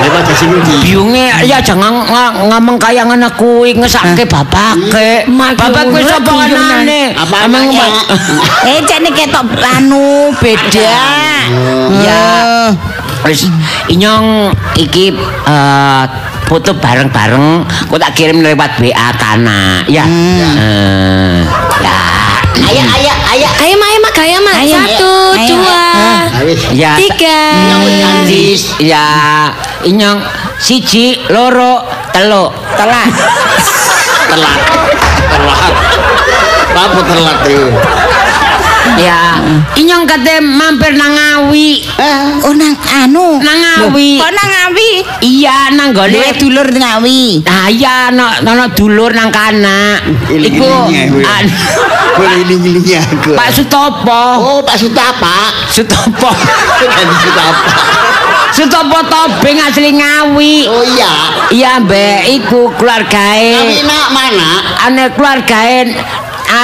Lewat di sini di. biunge ya jangan nga- ngomong kaya ngono kuwi ngesake bapake. Bapak kuwi ora sapa biung, nane? Apa Emang anaknya? Eh, cek nih ketok anu beda. Ya. Eh, Wis inyong iki eh, foto bareng-bareng kok tak kirim lewat WA kana ya. Eh, ya. Ayo, ayo, ayo. Ayo, Mak, ayo, Mak, gaya, Mak. Ayo, Satu, ayo. dua. Ya. tiga. Ya inyong siji loro telu telat. Telat. Telat. Apa telat itu? Ya inyong kate mampir nang Ngawi Oh nang anu. nang Ngawi Kok nang Ngawi? iya nang Golek gone dulur Ngawi. Nah iya no, no, no, dulur nang kana Iku Boleh iling-ilingnya aku. Pak Sutopo Oh, Pak Sutapa. Sutopo Ganti Sutapa. Sutopo Tobing asli Ngawi Oh iya. Iya mbak iku keluargae Tapi nak mana? Ane keluargae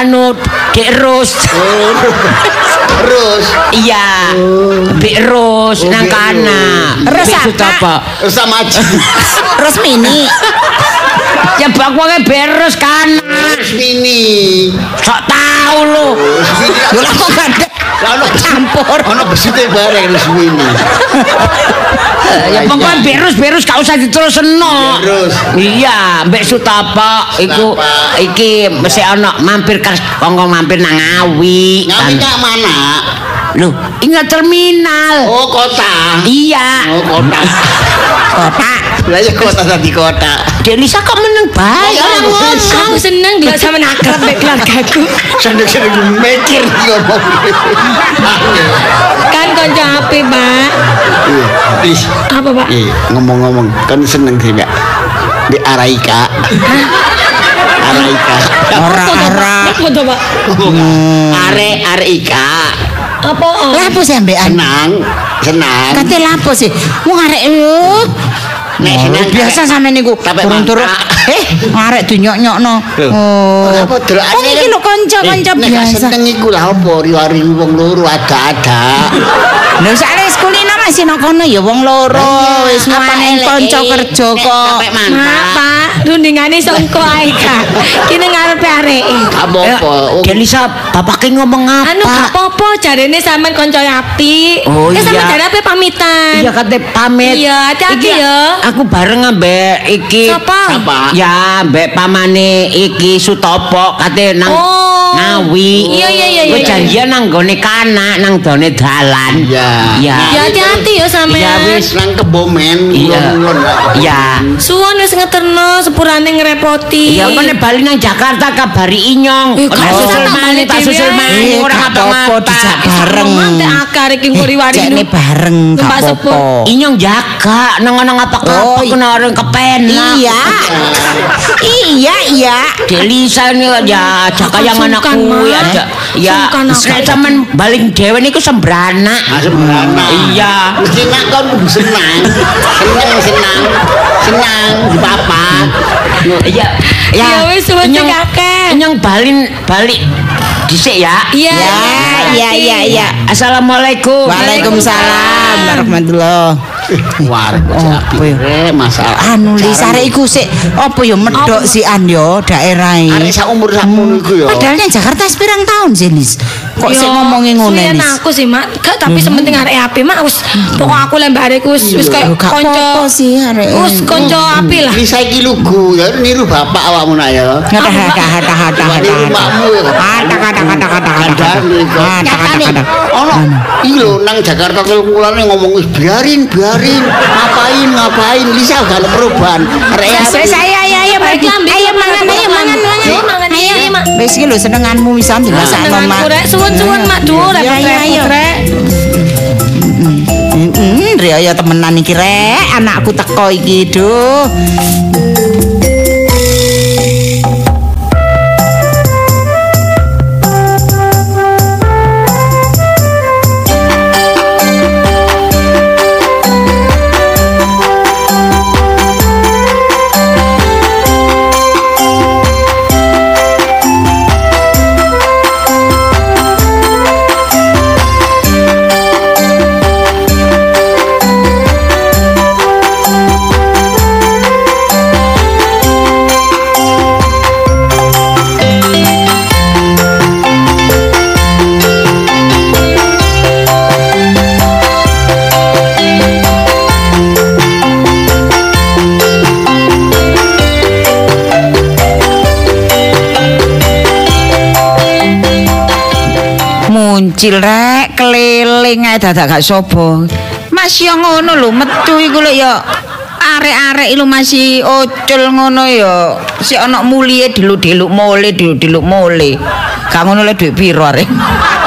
anu Dek Rus Oh. Terus. Iya Bik Mbek Ros Oh, nang kana. Mbek apa? Sutopo. Sama aja. Resmini. Ya bak wonge Beros kana. Mini. Sok tau. Lho lah kok gandeng Ono campur. Ono besite bareng resmini. Ya pokoknya Beros Beros gak usah diterusno. Beros. Iya, Mbek Sutopo iku iki mesti ana mampir kas kongkong mampir nang Ngawi. Ngawi kak mana? Loh, ingat terminal. Oh kota. Iya. Oh kota. Kota. Lah ya kota tadi kota. Delisa kok meneng bae ngomong. ngomong. Aku seneng bila sama akrab mbek keluargaku. Sendiri-sendiri mikir ngomong. Kan konco api, Pak. Iya. Apa, Pak? Iya, ngomong-ngomong kan seneng sih Mbak. Di Araika. Araika. Apa tuh, Pak? Are Araika. Apa? Lapo sih ambekan? Senang, senang. Kate lapo sih? Wong arek lho. Nek senang biasa sampe niku turun-turun. Eh, arek dinyok-nyokno. Oh. Apa delokane Oh, iki lho kanca-kanca Eh, nek biasa. seneng iku lah apa riwari wong loro ada-ada. Lho sakle kulino masih nang kono ya wong loro. Lah Wis apa eleke? kanca kerja Nek kok. Pak, rundingane songko ae, Kak. Kini ngarepe areke. Apa-apa. Delisa bapaknya ngomong apa? Anu gak apa-apa, jarene sampean konco api. Oh, Eh, sampean iya. jare api pamitan. Iya kate pamit. Iya, hati-hati Iki, ya. Aku bareng ambek iki. Siapa? Siapa? Ya, ambek pamane iki Sutopo kate nang Oh. Ngawi. Iya, iya, iya, Kowe iya. janjian nang gone kana, nang done dalan. Iya. Iya. Ya hati-hati ya sampean. Iya, wis. Nang kebomen, Iya. Iya. Suwon wis ngeterno sepurane ngrepoti. Iya, kene bali nang Jakarta kabari Inyong. Tak kok susul maneh, tak susul dhewe? maneh, Eh, ora gak apa-apa, ngapa-ngapa. dijak bareng. Mantek akar iki ngori-wari. Jekne bareng gak apa-apa. Inyong jaga nang ana ngapa Oh, kapok i- kena orang kepenak. Iya. Iya, iya. Delisa ini ya jaga yang Sungkan, Mak. ya. Sungkan nek sampean baling dhewe niku sembrana. Ah, sembrana. Iya. Mesti nak kon kudu senang. Senang, senang. Senang di papat. Iya. Ya wis, wis, Inyong- kakek. Inyong balin balik dhisik ya. Iya. Ya, iya, iya, iya. Assalamualaikum. Waalaikumsalam warahmatullahi Warga Oh, ya? Eh, masalah. Anu li sare iku sik apa ya medhok si an yo daerahe. Arek sak umur sakmono iku ya. Padahal ning Jakarta sepirang tahun sih Lis. Kok sik ngono suyen Lis. aku sih, Mak. Gak, tapi sementing arek api, Mak. Wis pokok aku lembah arekku wis wis kayak Yo, gak konco. apa-apa sih arek. Wis konco api lah. Ini saiki lugu ya niru bapak awakmu nak ya. Niru makmu ya. Hata hata hata hata hata. Kandhane kok. Hata hata Nyatane, hata. Ono iki lho nang Jakarta kelungkulane ngomong wis biarin biarin ngapain ngapain Lisa gak ada perubahan. Arek Wis ayo ayo ayo Ayo mangan ayo mangan Ayo, mangan, mangan. ayo, ayo, Mak. Wis iki lho senenganmu wisan dimasakno Senenganku, Mak. Rek. Suwun-suwun, Mak. Duh, Iya, iya, iya. repot-repot, Rek. Hmm, Ria ya temenan iki rek, anakku teko iki, duh. Muncil rek keliling ae dadak gak sobo. Mas yo ngono lho, metu iku lho ya. Arek-arek iku masih ocul ngono ya. Si ana mulie diluk-diluk mole, diluk-diluk mole. Gak ngono le dhuwit piro arek.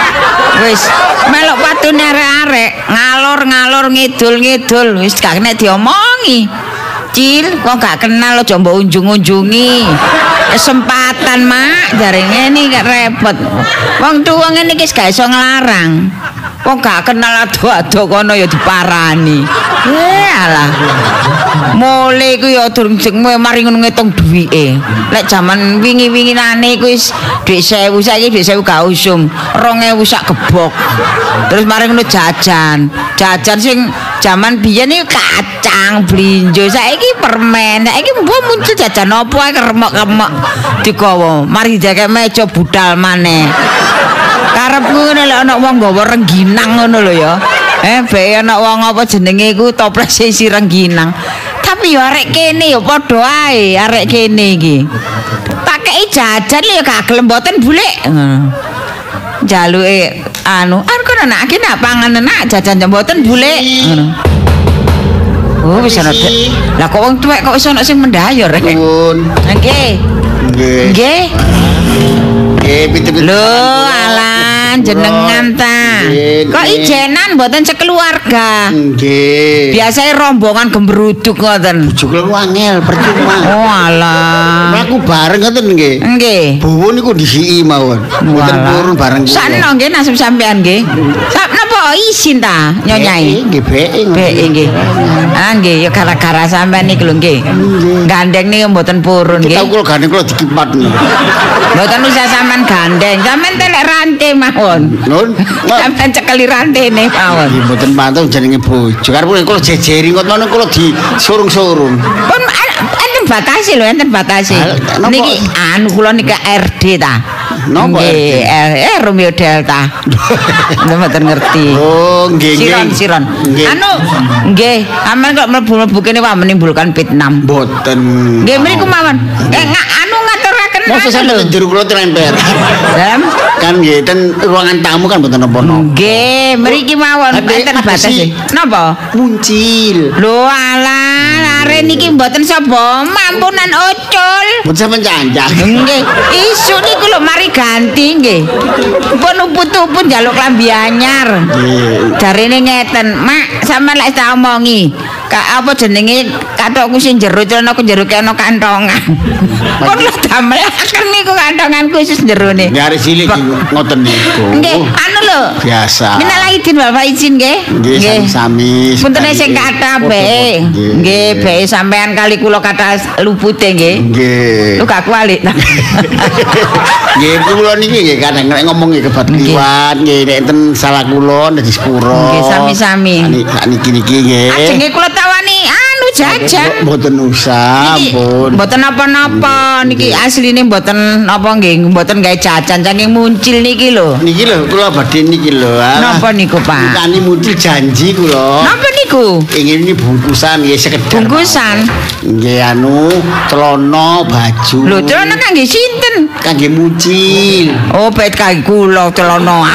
Wis melok patune arek-arek, ngalor-ngalor ngidul-ngidul, wis gak kena diomongi. Cil, kok gak kenal aja mbok unjung-unjungi. Kesempatan, Mak, jare ngene gak repot. Wong tuwa ngene iki gak iso nglarang. Wong gak kenal ado-ado kono ya diparani. Eh alah. Mule iku ya durung jengmu mari ngono ngitung duwike. Lek jaman wingi-winginane iku wis dhuwit 1000 saiki dhuwit 1000 gak usum. 2000 sak gebok. Terus mari ngono jajan. Jajan sing jaman biyen iki kacang, blinjo, saiki permen. Saiki mbok muncul jajan apa ae keremok-keremok digawa. Mari jake meja budal maneh. Karepku ngene lek ana wong nggawa rengginang ngono lho ya. Eh, bae ana wong apa jenenge iku toples isi rengginang. Tapi ya arek kene ya padha ae arek kene iki. Pakei jajan lho ya gak gelem mboten bulik. Ngono. Jaluke anu, an kono nak iki nak pangan nak jajan mboten bulik. Ngono. Oh, wis ana. Lah kok wong tuwek kok wis ana sing mendayor. Nuwun. Nggih. Nggih. Nggih. Nggih, pinter-pinter. Lho, alan jenengan ta. Kok ijenan mboten sekeluarga. Nggih. Biasanya rombongan gemberuduk ngoten. Juga lu angel percuma. Oh alah. Mlaku bareng ngoten nggih. Nggih. Buwun niku disiki mawon. Mboten purun bareng. Sakno nggih nasib sampean nggih. Sak napa isin ta nyonyai? Nggih. Bek nggih. Ah nggih ya gara-gara sampean iki lho nggih. Gandeng niki mboten purun Kita nggih. kula gane kula dikipat. Mboten usah sampean gandeng, sampean telek rantai mawon. Nun. Sampean cekeli rantene mawon. Nggih mboten pantau jenenge bojo. Karep kula jejeri ngono kula disurung-surung. Pun enten batasi lho, enten batasi. Niki anu kula niki RD ta. Napa Nggih, RD? eh, Romeo Delta. Mboten ngerti. Oh, nggih nggih. Siron, siron. Anu, nggih, aman kok mlebu-mlebu kene wah menimbulkan fitnah. Mboten. Nggih mriku mawon. Eh nga, anu ngaturaken Masa anu sampe lho. jero kula tremper. Dalem? kan nggih ten ruangan tamu kan mboten napa-napa. Nggih, mriki mawon enten batasi. sih. Napa? Muncil. Lho alah, are niki mboten sapa mampunan ucul. Mboten sampean cancak. Nggih, isu niku lho mari ganti nggih. Pun uput-uput njaluk klambi anyar. Nggih. Jarine ngeten, Mak, sampean lek tak omongi, ka apa jenenge katokku sing jero celanaku jero kena kantongan. Pun lho damel akan niku kantongan khusus jerone. Nggih arek cilik ngoten niku. Nggih, anu lho. Biasa. Minal aidin Bapak izin nggih. Nggih sami-sami. Punten sing kata bae. Nggih, bae sampean kali kula kata lupute nggih. Nggih. Lu gak kualik ta. Nggih kula niki nggih kadang nek ngomong nggih Nggih. nek enten salah kula dadi sepuro. Nggih, sami-sami. Niki niki nggih. Ajenge kula tawani anu jajan. Mboten usah, ampun. mboten apa-napa niki asline mboten apa nggih mboten gawe jajan saking muncul niki lho. Niki lho kula badhe niki lho. alah. Napa niku, Pak? Bukani muncul janji kula. Napa niku? Ingin ini bungkusan nggih sekedar. Bungkusan. Nggih anu celana baju. Lho celana kangge sinten? kangge muncil. Oh, bet kangge kula celana.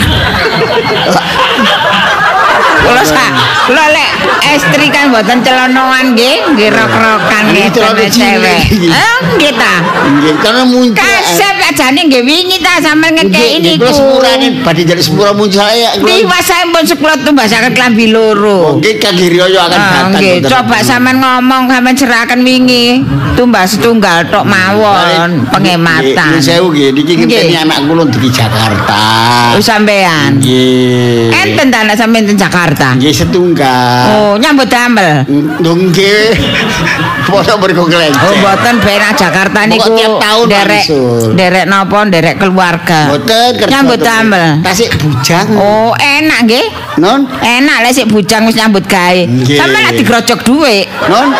Kula sak kula lek estri kan mboten celanoan nggih, nggih rok-rokan nggih cewek. Eh, nggih ta. Nggih karena muncul. Kasep ajane nggih wingi ta sampean ngekeki Nggih, niku. kula sepurane badhe jadi sepura muncul saya. kula- Di saya pun sekolah tuh bahasakan kelambi loro. Oke kangge riyo akan Ah, datang. nggih, coba sampean ngomong sampean cerahkan wingi. Tumbas tunggal tok mawon Nggih, penghematan. nggih, sewu nggih niki ngenteni Nggih. anak kula di Jakarta. Oh sampean. Nggih. Enten ta anak sampean teng Jakarta. Nggih setunggal. Oh, nyambut damel. Nggih. Foto kelencer. Oh, mboten ben Jakarta niku Pokok tiap tahun derek langsung. derek napa derek keluarga. Mboten kerja. Nyambut tuh. damel. Tasik bujang. Oh, enak nggih. Non. Enak lek sik bujang wis nyambut gawe. Sampeyan lek digrojok dhuwit. Non.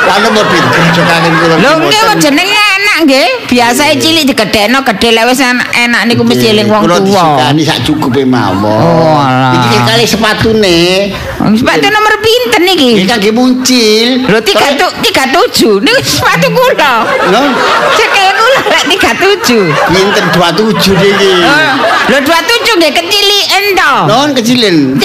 Lalu mau dikerjokaken kula. Lho nggih jenenge nggih. Biasane cilik digedhekno gedhe lek wis enak, niku mesti eling wong tuwa. disukani sak cukupe mawon. Oh. Iki kali sepatune. Sepatu nomor pinten Iki niki? kangge muncil. Lho tiga tu tiga tujuh. Niku sepatu kula. Non. Cekek kula lek tiga tujuh. Pinten 27 niki. Lho dua tujuh nggih keciliken to. Non kecilin. Mboten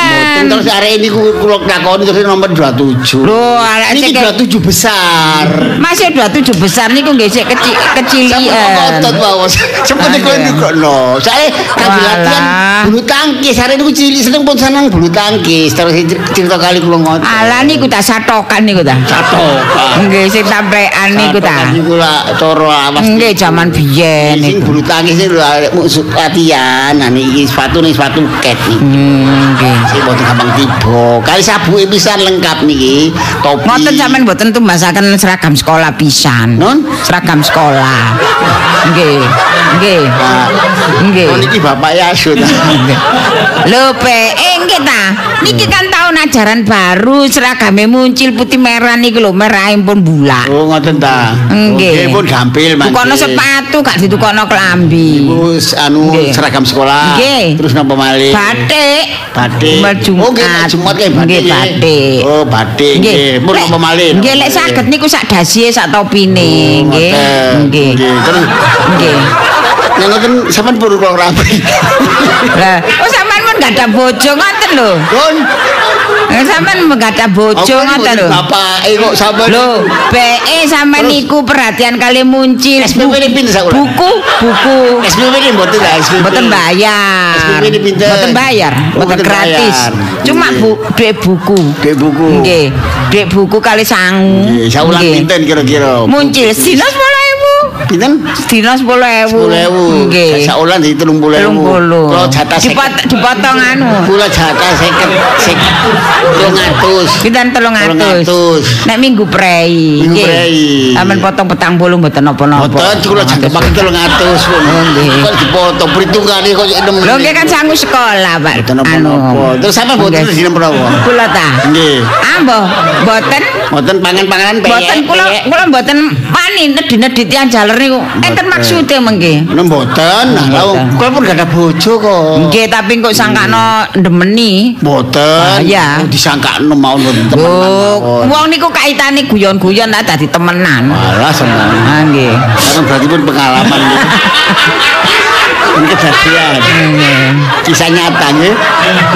Ciliken. terus arek ini ku- kula lakoni terus nomor 27. Lho, arek Niki cekek. 27 besar. Masih dua tujuh besar niku nggih sik kecil Sampai keciliken. otot mawon. Seperti Aduh. kula ndukono. Saya kangge latihan bulu tangkis hari niku cilik seneng pun seneng bulu tangkis terus cer- cerita kali kula ngoten Ala niku ta satokan niku ta. catokan Nggih sing sampean niku ta. niku lah cara awas Nggih jaman biyen sing niku. bulu tangkis niku lho, arek musuh latihan nah niki sepatu nih sepatu ket niki Hmm, nggih. sing boten gampang tiba kali sabuke pisan lengkap niki topi Ngoten sampean mboten tumbasaken seragam sekolah pisan. Non? Seragam sekolah. Nggih. Nggih. Nggih. Oh niki bapak Yasun. Lho pe, eh nggih ta. Niki kan tahun ajaran baru seragame muncul putih merah niku lho, merah pun bulak. Oh ngoten ta. Nggih. Nggih pun gampil mangke. Tukono sepatu gak ditukokno klambi. Terus anu Nggih. seragam sekolah. Nggih. Terus napa malih? Batik. Batik. Jumat. Oh nggih Jumat kayak batik. Nggih nggih. batik. Oh batik nggih. Lek- napa malih? Nggih lek saged niku sak dasihe sak topine nggih. ngoten. Nggih. Nggih. Terus Nggih. nek ngoten sampean pun kula rapi. Lah, oh sampean pun gak ada bojo ngoten lho. Kon. Eh, Sampean gak ada bojo ngoten lho. Bapak eh kok sampean. Lho, BE sama niku perhatian kali muncul. SPP ini pinter sak ulang. Buku, buku. SPP ini mboten lah SPP. Mboten bayar. SPP ini pinter. Mboten bayar, Oh, mboten gratis. Cuma bu, duit buku. Dek buku. Nggih, duit buku kali sangu. Nggih, Nggih. pinten kira-kira. Muncul sedina 10.000. Pinten? Sedina 10.000. 10.000. Nggih. Saulan di 30.000. 30. Kalau jatah Dipot, dipotong anu. Kula jatah seket seket telung atus. Pinten 300. 300. Nek minggu prei. Minggu prei. Sampeyan potong petang puluh mboten napa-napa. Boten kula jatah pakai telung atus pun. Nggih. Kok dipotong perhitungane kok enam. Lho nggih kan sangu sekolah, Pak. Boten napa-napa. Terus sampean boten Nggih. di menapa? Kula ta. Nggih. Ambo, boten Boten pangan-panganan boten kula kula boten wani nedhi-nedhi tiyang jaler niku. Enten maksude mengke. Nah, boten. Nah, lha Boten. kula pun gak ada bojo kok. Nggih, tapi kok sangkano ndemeni. Boten. Bahaya. Oh, disangkakno mau boten temenan Oh, mawon. wong niku kaitane guyon-guyon ta dadi temenan. Malah seneng. Ah nggih. Karena berarti pun pengalaman ya. Ini kejadian. Kisah nyata nggih.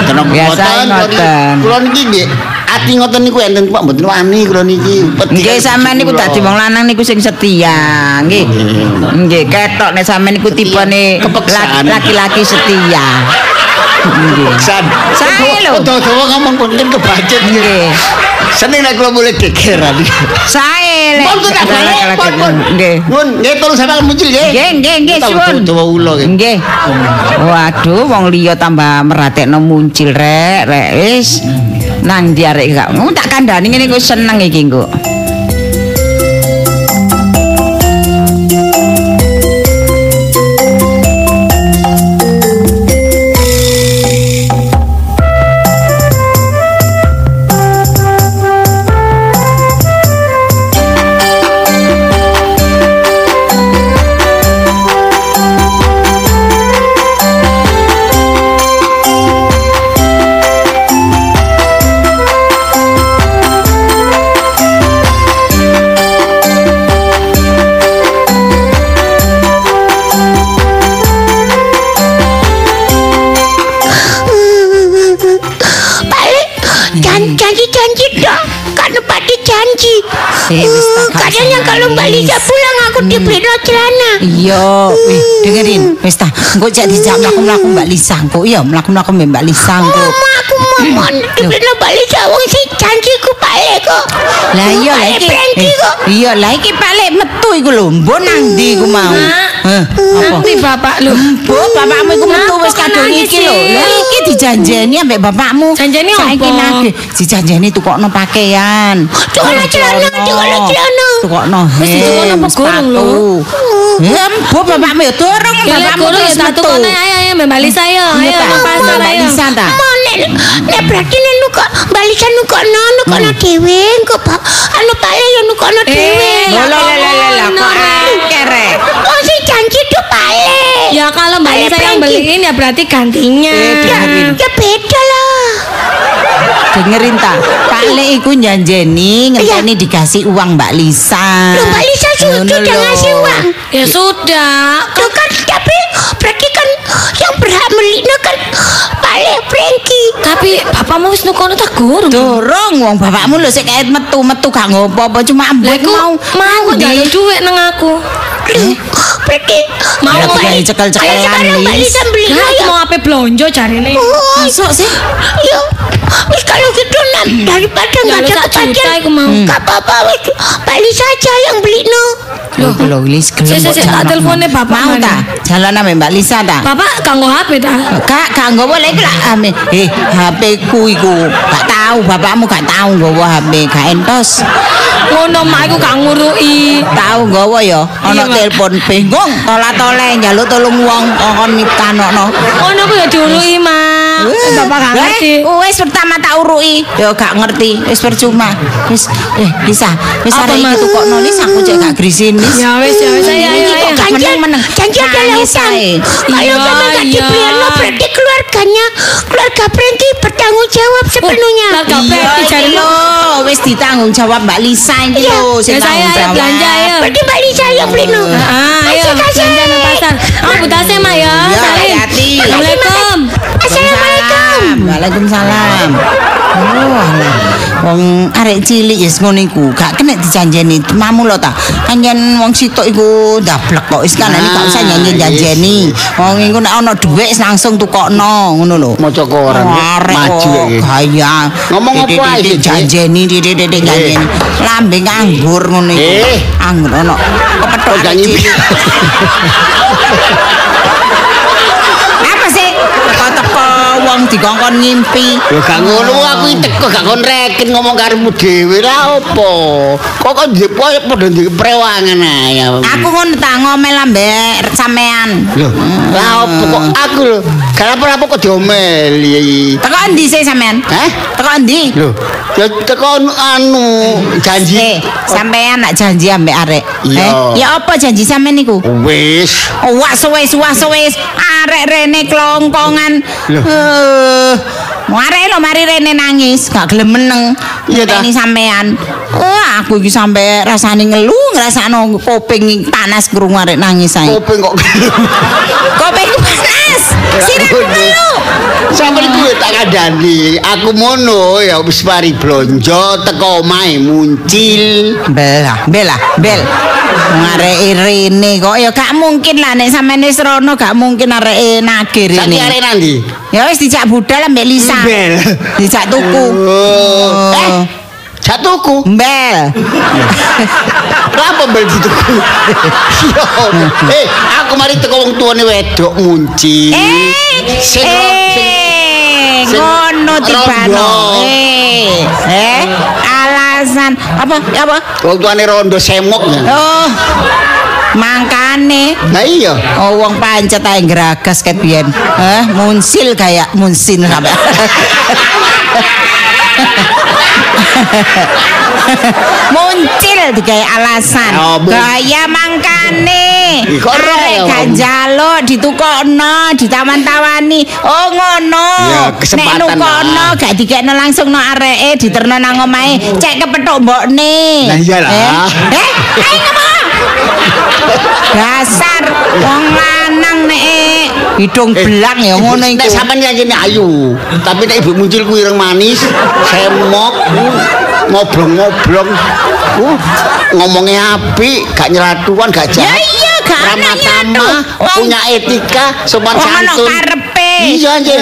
Mboten Biasa ngoten. Kula niki nggih ati ngoten niku enten Pak mboten wani kula niki. Nggih sampean niku dadi wong lanang niku sing setia, nggih. Nggih, ketok nek sampean niku tipene laki-laki setia. Nggih. San. Sae lho. Dawa ngomong pun kan kebajet nggih. Seneng nek kula mulai gegeran. Sae lek. Pun tuh tak balik. Nggih. Nun, nggih tolong sampean muncul nggih. Nggih, nggih, nggih, suwun. Dawa ulo nggih. Nggih. Waduh, wong liya tambah meratekno muncul rek, rek wis. Nang ndi arek gak. Ngono tak kandhani ngene kok seneng iki kok. Janji wis tak gak Katanya usah kalau Mbak. Lisa pulang aku dibeliin celana Iya, wih, dengerin, wis ta. Engko cek dijak mlaku-mlaku Mbak Lisa, engko iya mlaku-mlaku mbek Mbak Lisa engko. Mama aku mohon dibeliin Mbak Lisa Wong si janjiku balik kok Lah iya lah Balik iki. Frankie eh, kok Iya, lah iki balik metu iku lho. Mbok nang ndi iku mau? Heh, apa? Nanti bapak lu. Mbok bapakmu iku metu wis kadung iki lho. Lah dijanjeni ambek bapakmu. Janjeni Saiki apa? nagih dijanjeni tukokno pakaian. Tukokno celana, tukokno celana. Tukokno. Wis ditukokno apa gorong lho? Ya, mbok bapakmu ya durung Ya lek bapakmu guru ya terus tak metu. tukone ayo ayo Mbak Lisa ayo. Iya Ayo ta? nang pasar Mbak ayo. Lisa ta? Mau nek nek berarti nek nuko Mbak Lisa nukono nukono dhewe engko Pak anu balik ya nukono dhewe Eh, Lho lho lho lho lho lho, Ngono, kok Rek. akeh Oh si janji tuh balik Ya kalau Mbak Balik Lisa yang Frankie. beliin ya berarti gantinya. Eh, Ya, dengerin. ya beda lah Dengerin ta. Le iku njanjeni ngenteni dikasih uang Mbak Lisa. Loh, Mbak Lisa sudah ngasih uang Ya sudah. Kan tapi berarti kan yang berhak melina kan balik Frankie Tapi bapakmu wis nukono tak gurung. Dorong wong bapakmu lho sik kait metu-metu gak ngopo-apa cuma ambek mau mau kok njaluk dhuwit nang aku. Berarti Mau ngomong. kayak cekel-cekelan, Ayo sekarang Mbak. Lisa beli mau apa belonjo jarine. Oh, Masuk sih. Ya, wis kalau gitu nam daripada nggak Ya, ada kepastian. iku mau. Gak apa-apa wis. Mbak Lisa aja yang beli no. Loh, loh, Lis, gelem kok sik, tak jalan. teleponnya bapak Mau mana? ta? Jalan sama Mbak Lisa ta? Bapak kanggo HP ta? Kak, nggawa lagi lah ame. Eh, HP ku iku. Gak tahu bapakmu gak tahu nggawa HP, gak entos. Ngono mak iku gak ngurui. Tahu nggawa ya, ana Pak. telepon bingung, tola-tole njaluk tolong wong kon mikanokno. Ngono ku ya diurui mak. Bapak gak ngerti. Wis pertama tak uruki. Ya gak ngerti, wis percuma. Wis eh bisa. Wis arek iki tukokno lis aku cek gak grisin lis. Ya wis ya wis ayo ayo ayo. Kok janji Janji, meneng. janji adalah Nangis utang. ae. Kalau Iya, memang nggak iya. dibeliin no, berarti keluarganya, keluarga Prenti bertanggung jawab sepenuhnya. Gak Iya, jare lho, wis ditanggung jawab Mbak Lisa iki lho, sing Ya tanggung ayo jawab. belanja ayo. Berarti Mbak Lisa yang beli no. Ah, ayo Kasih, belanja nang pasar. Ah, budase mak ya. Ya, hati-hati. Waalaikumsalam. Oh, alah. Wong arek cilik ya ngono iku, gak kena dijanjeni. Mamu lho ta. Anjen wong sitok iku ndablek kok. Wis kan ini gak usah Ah, nyanyi janjeni. Wong iku nek ana dhuwit langsung tukokno ngono lho. Maca koran, Maju iki. gaya. Ngomong apa Titik-titik ae sih, Dik? janjeni titik-titik janjeni. Lambe nganggur ngono iku. Eh. Anggur. Kepethuk arek janji cilik. Apa sih? Teko-teko wong dikongkon ngimpi. Ya gak ngono aku teko gak kon reken ngomong karepmu dhewe lah opo. Kok kok njepo padha ndek prewangan ae. Aku ngono ta ngomel ambek sampean. Lho, lah opo kok aku lho. Gak apa-apa kok diomeli. Teko endi sih sampean? Hah? Teko endi? Lho, ya teko anu janji. Eh, sampean nak janji ambek arek. Eh, ya apa janji sampean niku? Wis. Oh, wah sewis wah sewis arek rene klongkongan. Loh. Arek lho mari rene nangis, gak gelem meneng. Iya ta? Ini sampean. Wah, aku iki sampe rasane ngelu ngrasakno kuping panas krungu arek nangis ae. Kuping kok. Kuping panas. Sirahku ngelu. Sampai kuwi tak kandhani. Aku mono ya wis mari blonjo teko omahe muncil. Bela, bela, bel. Ngarek rene kok ya gak mungkin lah nek sampean wis rono gak mungkin arek nagih Saiki rene. arek nandi? Ya wis dijak budal ambek Lisa. Bel. Dijak tuku. Oh. Eh, jatuhku. Mbel. Kenapa bel dituku? Yo. Eh, aku mari teko wong tuane wedok muncil. Eh, Sing eh, ngono tibano. Eh, eh, alasan apa? Apa? Wong tuane rondo semok. Oh, mangkane. Nah iya. Oh, wong pancet ae geragas ket biyen. Eh, munsil kayak munsin sampe. Muncil digawe alasan. Oh, Gaya mangkane. Arek njaluk ditukokno, ditaman-tawani. Oh, ngono. Ya, Nek lah. gak dikekno langsung no areke diterno nang omahe, cek kepethuk mbokne. Lah iyalah. Eh, eh, ayo ngomong. Dasar wong lanang nek hidung belang ya ngono Nek iku. sampean nyanyi ayu, tapi nek ibu muncul kuwi ireng manis, semok, ngobrol-ngobrol. Uh, ngomongnya apik, gak nyeratuan, gak Ya jahat. iya gak Ramah tamah, Wong punya etika, sopan santun. karepe. Iya anjir.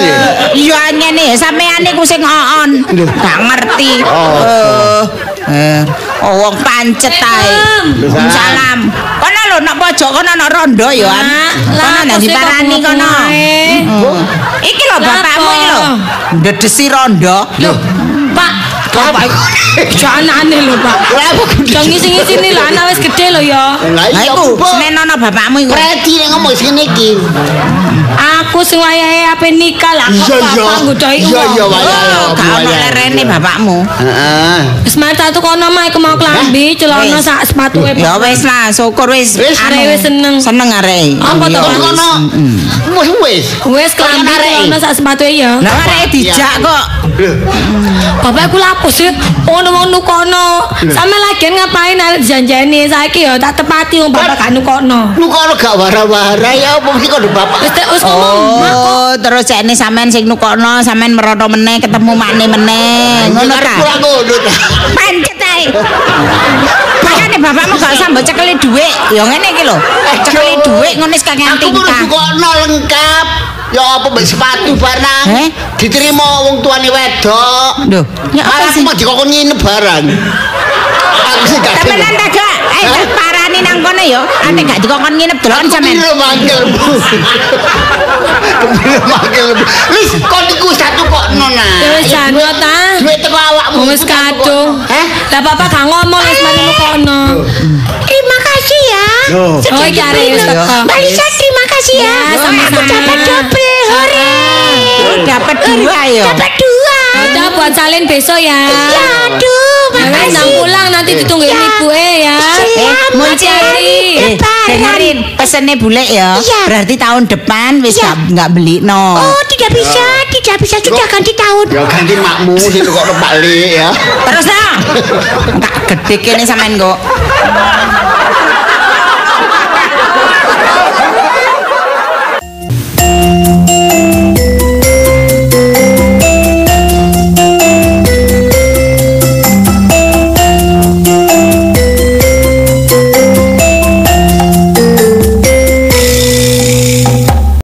Iya ngene sampean niku sing. Lho. Gak ngerti. Oh. Eh, oh wong pancet ae. Salam. Salam. Kono lho nak pojok kono nak rondo ya an. Kono sih diparani kono. Hmm. Iki lho bapakmu iki lho. Ndedesi rondo. Loh, Pak, Kenapa? janane lho, Pak. Kenapa? Jangan ngisi-ngisi nih lah, anak wis gede lho ya. Lah Lah iya, iku Bu. senenono bapakmu iku. Preti nek ngomong sini iki. Aku sing wayahe ape nikah lah, kok Iya, iya. bapak nggodhoi Iya, uang. iya, wayahe. Oh, gak ono Buaya. lerene bapakmu. Heeh. Wis mari satu kono mah iku mau klambi, celana sak sepatuke. Ya wis lah, syukur wis. Arek wis seneng. Seneng arek. Apa to, Iya. Kono. Wis wis. Wis klambi, celana sak sepatuke ya. Lah arek dijak kok. Bapak aku lapus sih, ono wong nukono. Sampe lagi ngapain arek janjani saiki ya tak tepati wong bapak gak nukono. Lu kok gak wara-wara ya apa mesti kok bapak. Wis wis ngomong, Oh, terus cek ini sampean sing nukono, sampean merono meneh ketemu makne meneh. Ngono ta? Ngono ta. Pancet ae. Makane bapakmu gak usah mbok cekeli dhuwit. Ya ngene iki lho. Cekeli dhuwit ngono wis kakean Aku tingkah. dikokno lengkap. Ya apa mbek sepatu barang. Eh? Diterima wong tuane wedok. Lho, ya apa sih? mau dikokon nginep barang. Aku sih gak Temenan ta gak? Eh, parani nang kono ya. Ate gak dikongkon nginep deloken sampean. Kepiro mangkel. Kepiro mangkel. Wis kon iku satu kok nona. Wis jano ta. Duit teko awakmu. Wis kadung. Heh? Lah papa gak ngomong wis mari kono. Ya. Loh. Oh iki arek wis teko. Mbak Lisa terima kasih ya. Ya, sama-sama. Aku dapat double. Hore. Oh, dapat dua ya. Dapat dua. Udah buat salin besok ya. Ya, aduh, Ya wis nang makasih. pulang nanti ditungguin Ya. ibu eh ya. Selamat Hati-hati. hari Eh, Lebaran. dengerin pesennya bule ya. Iya. Berarti tahun depan wis Iya. gak nggak beli no. Oh, tidak bisa, tidak bisa sudah ganti tahun. Ya ganti makmu sih kok balik ya. Terus no. Tak gede kene sampean kok.